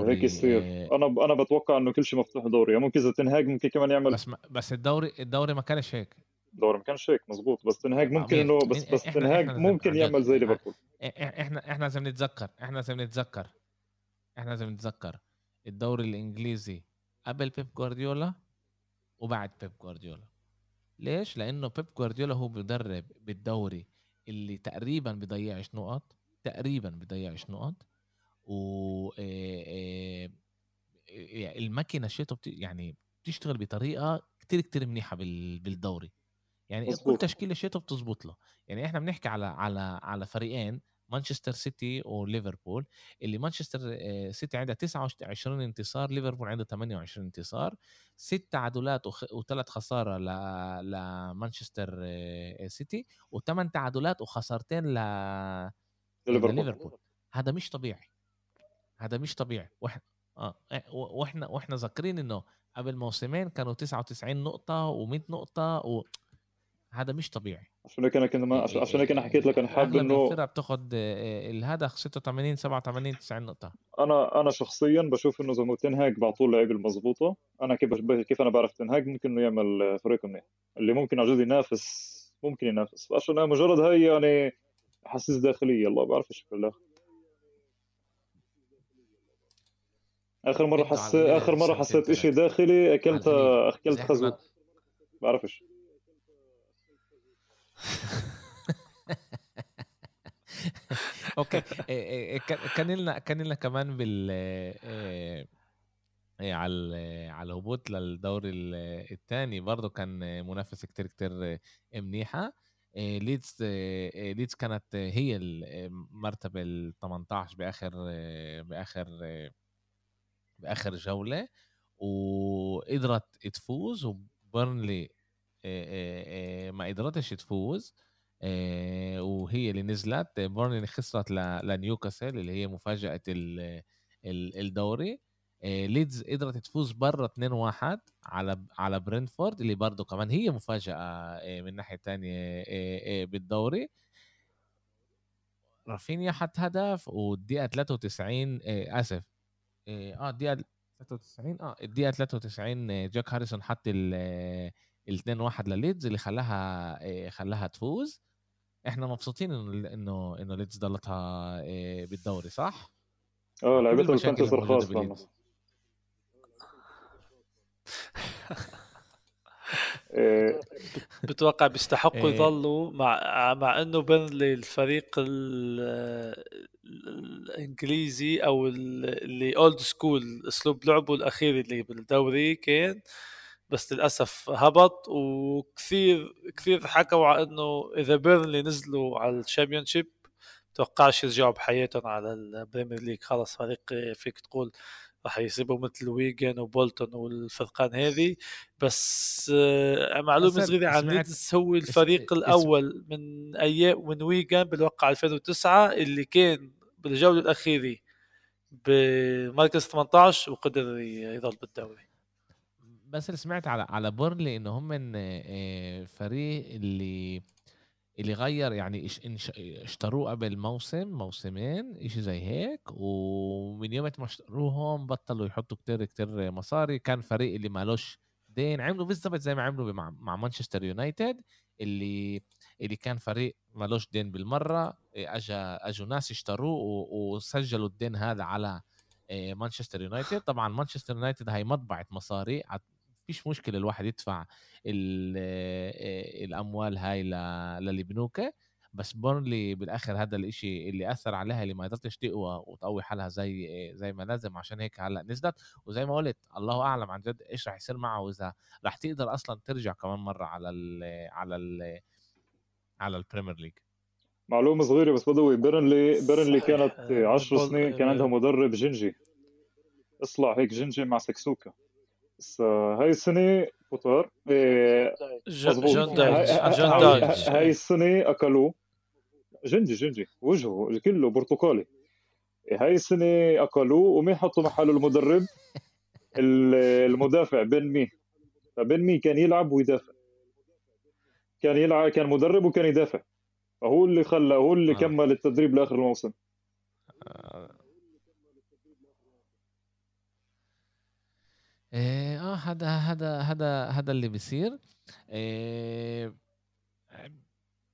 هيك يصير. أنا أنا بتوقع إنه كل شيء مفتوح دوري. يعني ممكن إذا تنهاج ممكن كمان يعمل بس بس الدوري الدوري ما كانش هيك. الدوري ما كانش هيك مزبوط. بس تنهاج ممكن إنه بس بس تنهاج ممكن يعمل زي ليفربول. إحنا إحنا لازم نتذكر إحنا لازم نتذكر إحنا لازم نتذكر. الدوري الإنجليزي قبل بيب جوارديولا وبعد بيب جوارديولا ليش؟ لأنه بيب جوارديولا هو بيدرب بالدوري اللي تقريبا بيضيعش نقط تقريبا بيضيعش نقط و الماكينة شيته يعني بتشتغل بطريقة كتير كتير منيحة بالدوري يعني مزبوط. كل تشكيلة شيته بتزبط له يعني إحنا بنحكي على على على فريقين مانشستر سيتي وليفربول اللي مانشستر آه، سيتي عندها 29 انتصار ليفربول عنده 28 انتصار. ست تعادلات وثلاث خسارة لمانشستر آه، سيتي وثمان تعادلات وخسارتين ل ليفربول هذا مش طبيعي. هذا مش طبيعي. وإحنا آه وإحنا وإحنا ذاكرين إنه قبل موسمين كانوا 99 نقطة و100 نقطة و... هذا مش طبيعي. عشان هيك أنا كنت ما عشان هيك أنا حكيت لك أنا حابب انه الفرق بتاخذ الهدف 86 87 90 نقطة. أنا أنا شخصيا بشوف إنه إذا تنهاج بعطوه اللعيبة المضبوطه أنا كيف كيف أنا بعرف تنهاج ممكن إنه يعمل فريق منيح. اللي ممكن عن جد ينافس ممكن ينافس. عشان مجرد هاي يعني احاسيس داخلية. الله بعرف إيش الآخر آخر مرة حس آخر مرة حسيت شيء داخلي اكلت أكلت خزوق بعرفش okay كان لنا كان لنا كمان بال على على الهبوط للدوري الثاني برضه كان منافسه كتير كتير منيحة. ليدز ليدز كانت هي المرتبه ال 18 بآخر بآخر بآخر جولة وقدرت تفوز وبيرنلي ما قدرتش تفوز وهي اللي نزلت. بيرنلي خسرت لنيوكاسل اللي هي مفاجأة الدوري. ليدز قدرت تفوز برا 2-1 على على برينتفورد اللي برضه كمان هي مفاجأة من ناحية ثانية بالدوري. رافينيا حط هدف والدقيقة 93 آسف آه الدقيقة 93 آه الدقيقة 93 جاك هاريسون حط 2 1 لليدز اللي خلاها آه، خلاها تفوز إحنا مبسوطين إنه إنه إنه ليدز ضلتها آه، بالدوري صح؟ آه لعبتها ال fantasy الخاص إيه. بتوقع بيستحقوا. يضلوا مع مع إنه بيرنلي الفريق الإنجليزي أو اللي old school أسلوب لعبه الأخير اللي بالدوري كان بس للأسف هبط وكثير كثير حكوا على إنه إذا بيرنلي نزلوا على ال Championship توقعش يرجعوا بحياتهم على ال Premier League خلص فريق فيك تقول راح يصيبوا مثل ويجن وبولتون والفرقان هذه بس آه، معلومة صغيرة عن ليدز هو الفريق الأول من أيام من ويجن بالوقع 2009 اللي كان بالجولة الأخيرة بمركز 18 وقدر يضل بالدوري. بس اللي سمعت على على بورلي انه هم من آه، فريق اللي اللي غير يعني اشتروه قبل موسم موسمين إشي زي هيك ومن يوم ما اشتروهم بطلوا يحطوا كتير كتير مصاري. كان فريق اللي مالوش دين. عملوا بالضبط زي ما عملوا مع مانشستر يونايتد اللي اللي كان فريق مالوش دين بالمرة. اجى أجوا ناس اشتروه وسجلوا الدين هذا على آه، مانشستر يونايتد. طبعا مانشستر يونايتد هي مطبعه مصاري فيش مشكلة الواحد يدفع الأموال هاي للي بنوكه بس بيرنلي بالآخر هذا الإشي اللي أثر عليها اللي ما قدرتش تقوى وتقوي حالها زي زي ما لازم عشان هيك هلأ نزلت. وزي ما قلت الله أعلم عن جد إيش راح يصير معه وإذا راح تقدر أصلا ترجع كمان مرة على ال على ال على ال Premier League معلومة صغيرة بس بدوي بيرنلي بيرنلي كانت 10 سنين كان عندها مدرب جنجي. اصلع هيك جنجي مع سكسوكا. هاي السنة فطر إيه شون دايش شون دايش هاي السنة أكلوه جنجي جنجي وجهه كله برتقالي هاي السنة أكلوه ومين حطوا محله المدرب المدافع بن مي فبن مي كان يلعب ويدافع كان يلعب كان مدرب وكان يدافع فهو اللي خلى هو اللي آه. كمل التدريب لاخر الموسم آه. إيه، آه هذا هذا هذا هذا اللي بيصير. إيه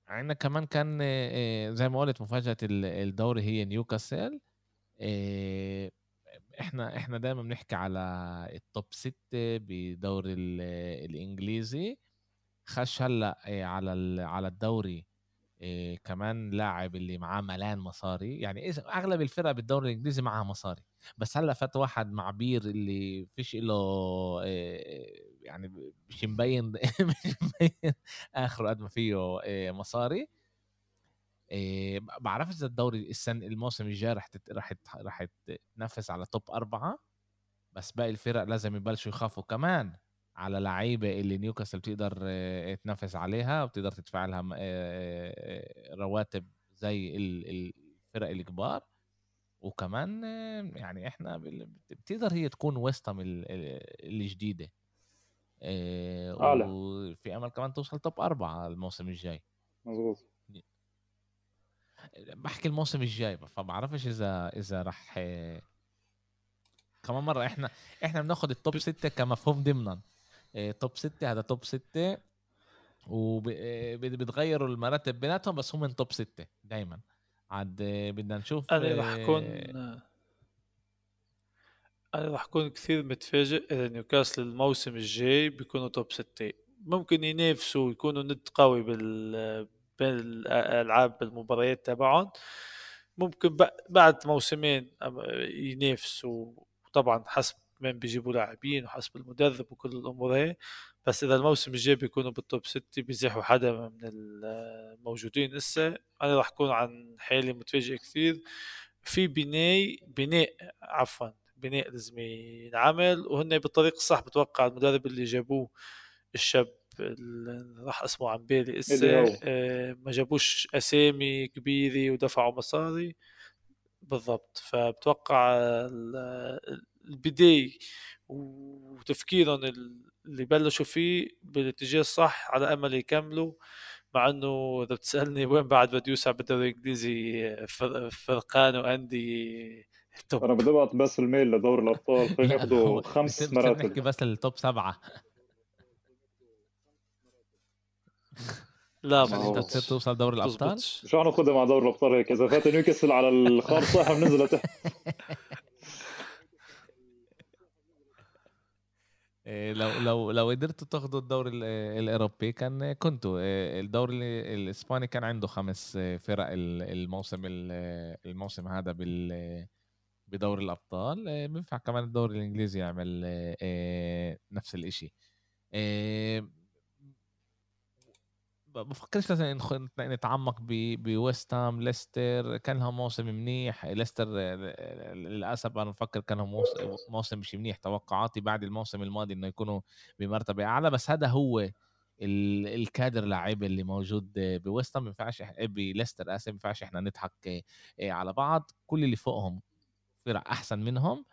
عندنا كمان كان إيه زي ما قلت مفاجأة الدوري هي نيوكاسل. إيه إحنا إحنا دايما بنحكي على ال top ستة بدوري الإنجليزي. خش هلأ إيه على على الدوري إيه كمان لاعب اللي معاه ملان مصاري يعني أغلب الفرق بالدوري الإنجليزي معها مصاري بس هلأ فات واحد مع بير اللي فيش له يعني مش مبين مش مبين آخره قد ما فيه مصاري بعرفش إذا الدوري السنة الموسم الجاي رح تت... رح. رح تنافس على توب أربعة بس باقي الفرق لازم يبلشوا يخافوا كمان على لعيبة اللي نيوكاسل بتقدر تنافس عليها وبتقدر تدفع لها رواتب زي الفرق الكبار. وكمان يعني إحنا بتقدر هي تكون ويستهام الجديدة. أعلى. وفي أمل كمان توصل top أربعة الموسم الجاي. مظبوط. بحكي الموسم الجاي فبعرفش إذا إذا رح كمان مرة إحنا إحنا بناخد ال top ستة كمفهوم ضمنا. top ستة هذا top ستة. وبتغيروا المراتب بيناتهم بس هم من top ستة دايما. عاد بدنا نشوف أنا راح اكون أنا راح أكون كثير متفاجئ إذا نيوكاسل الموسم الجاي بيكونوا top ستة. ممكن ينافسوا يكونوا ند قوي بال بين الألعاب بالمباريات تبعهم. ممكن بعد موسمين ينافسوا. طبعا حسب من بيجيبوا لاعبين وحسب المدرب وكل الأمور هي. بس إذا الموسم الجاي بيكونوا بال top 6 بيزيحوا حدا من الموجودين هسه أنا راح أكون عن حالي متفاجئ كثير. في بناء بناء عفوا بناء لازم ينعمل. وهن بالطريق الصح بتوقع المدرب اللي جابوه الشاب راح اسمه عن بالي اسا آه ما جابوش أسامي كبيرة ودفعوا مصاري. بالضبط. فبتوقع البداية وتفكيرهم اللي بلشوا فيه بالاتجاه الصح على أمل يكملوا مع إنه إذا بتسألني وين بعد بده يوسع بالدوري الانجليزي فرقان واندي توب أنا بدي ابعت بس الميل لدور الأبطال خلينا ياخذوا خمس مراتب. نحكي بس التوب سبعة. لا ما هو أنت توصل دوري الأبطال؟ شو ناخذها مع دوري الأبطال هيك؟ إذا فات نيوكاسل على الخار صح بننزل تحت إيه، لو لو لو قدرتوا تاخذوا الدوري الأوروبي كان كنتوا إيه، الدوري الإسباني كان عنده خمس فرق الموسم الموسم هذا بال بدوري الأبطال. بينفع كمان الدوري الإنجليزي يعمل نفس الإشي. بفكرش لازم نتعمق بويست هام ليستر كان لهم موسم منيح. ليستر للأسف أنا بفكر كان لهم موسم مش منيح. توقعاتي بعد الموسم الماضي إنه يكونوا بمرتبة أعلى بس هذا هو الكادر لاعب اللي موجود بويست هام. ما ينفعش بليستر أسف. ما ينفعش إحنا نضحك على بعض. كل اللي فوقهم فرق أحسن منهم.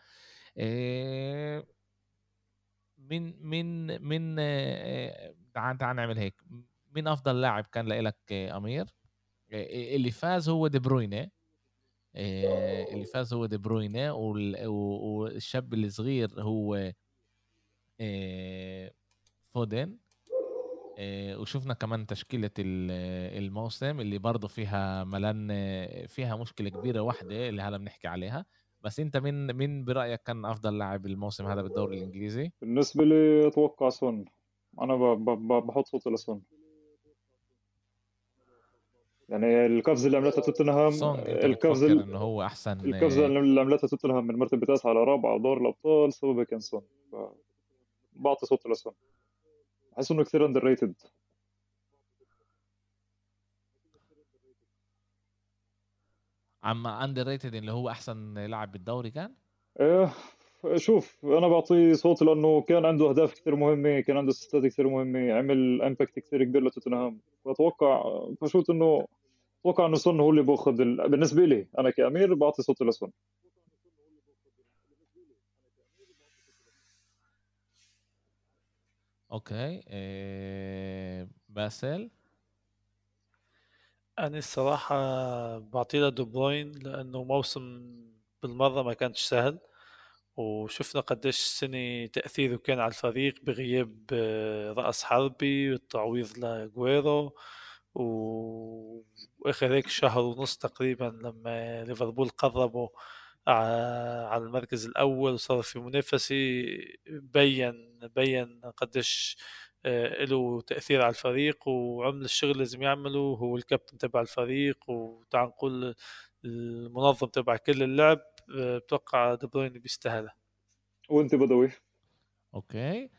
من من من تعال تعال نعمل هيك. مين أفضل لاعب كان لك أمير؟ اللي فاز هو دي بروينة. اللي فاز هو دي بروينة والشاب الصغير هو فودن. وشفنا كمان تشكيلة الموسم اللي برضه فيها ملان فيها مشكلة كبيرة واحدة اللي هلا بنحكي عليها. بس أنت مين مين برأيك كان أفضل لاعب الموسم هذا بالدوري الإنجليزي؟ بالنسبة لي أتوقع سون. أنا بحط صوتي لسون. يعني القفزه اللي عملتها توتنهام القفزه إنه هو أحسن القفزه اللي عملتها توتنهام من مرتبه تاسعه على رابعة دور الأبطال سببها كان سون ف... بعطي صوت لسون بحس إنه كثير underrated اما underrated اللي هو أحسن لاعب بالدوري كان؟ إيه شوف أنا بعطيه صوت لأنه كان عنده أهداف كثير مهمة كان عنده أسيستات كثير مهمة عمل impact كثير كبير لتوتنهام. فأتوقع فشوت إنه أتوقع انه سون هو اللي بأخذ ال... بالنسبة لي أنا كأمير بعطي صوتي لسون أوكي إيه... باسل؟ أنا الصراحة بعطيه لدو بروين لأنه موسم بالمرة ما كانش سهل وشفنا قديش السنة تأثيره كان على الفريق بغياب آه، رأس حربي والتعويض لجويرو وآخر هيك شهر ونص تقريبا لما ليفربول قربوا على المركز الأول وصار في منافسة بين بين قديش آه، له تأثير على الفريق وعمل الشغل لازم يعمله هو الكابتن تبع الفريق وتعال نقول المنظم تبع كل اللعب بتوقع دي بروين بيستاهلها. وأنت بدوي؟ أوكي.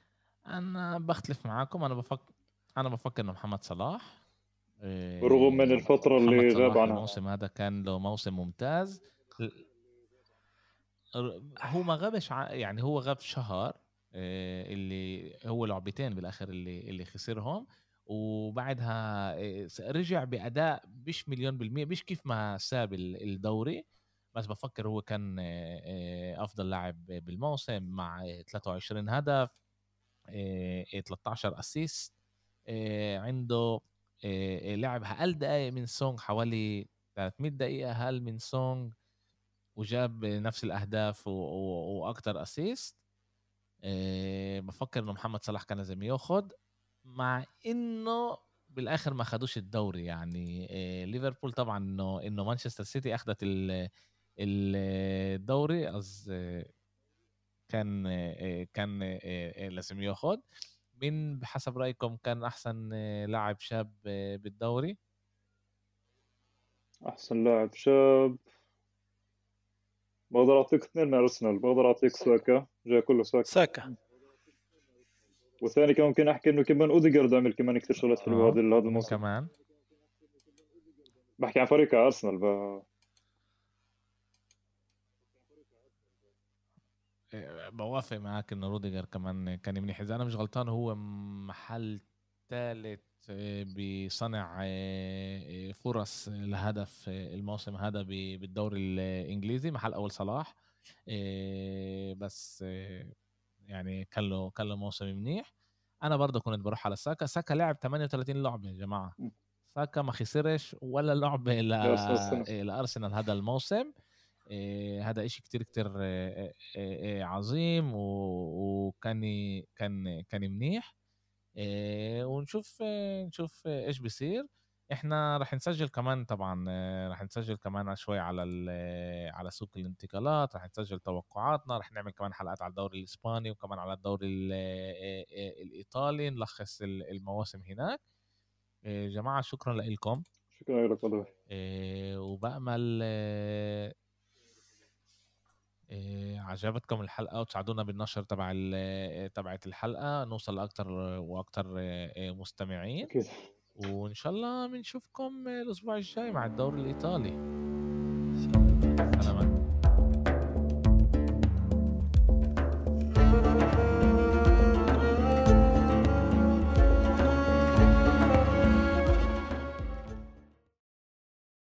أنا بختلف معاكم أنا بفكر أنا بفكر إنه محمد صلاح. رغم من الفترة اللي غاب عنها. الموسم هذا كان له موسم ممتاز. هو ما غابش يعني هو غاب شهر آه، اللي هو لعبتين بالآخر اللي اللي خسرهم. وبعدها آه، رجع بأداء مش مليون بالمية مش كيف ما ساب الدوري. بس بفكر هو كان أفضل لاعب بالموسم مع 23 هدف 13 assist عنده لعب. أقل دقائق من سون حوالي 300 دقيقة؟ أقل من سون وجاب نفس الأهداف وأكثر assist بفكر إنه محمد صلاح كان لازم ياخذ مع إنه بالآخر ما خدوش الدوري يعني. ليفربول طبعا إنه إنه مانشستر سيتي أخذت الدوري از كان كان لازم ياخذ مين بحسب رأيكم كان أحسن لاعب شاب بالدوري؟ أحسن لاعب شاب. بقدر أعطيك اثنين من أرسنال. بقدر أعطيك ساكا. جاي كله ساكا. ساكا. والثاني كمان ممكن أحكي إنه كمان أوديجارد عمل كمان كثير شغلات حلوة آه. هذا هذا الموسم. كمان. بحكي عن فريق أرسنال ب... بوافق معك انه روديجر كمان كان منيح. إذا أنا مش غلطان هو محل ثالث آه، بصنع آه، فرص لهدف الموسم هذا بالدوري الإنجليزي محل أول صلاح. بس يعني كان له كان له موسم منيح. أنا برضه كنت بروح على ساكا. ساكا لعب 38 لعبة يا جماعة. ساكا ما خسرش ولا لعبة لارسنال هذا الموسم. هذا إشي كتير كتير إيه إيه عظيم وكان كان كان منيح. ونشوف نشوف إيش بيصير. إحنا رح نسجل كمان طبعا رح نسجل كمان شوي على على سوق الانتقالات. رح نسجل توقعاتنا. رح نعمل كمان حلقات على الدوري الإسباني وكمان على الدوري الإيطالي. نلخص المواسم هناك. جماعة شكرا لكم. شكرا لك وبأمل عجبتكم الحلقة وتساعدونا بالنشر تبع تبعت الحلقة نوصل لاكثر وأكثر مستمعين. أكيد. وإن شاء الله بنشوفكم الأسبوع الجاي مع الدوري الإيطالي. سلام. سلامات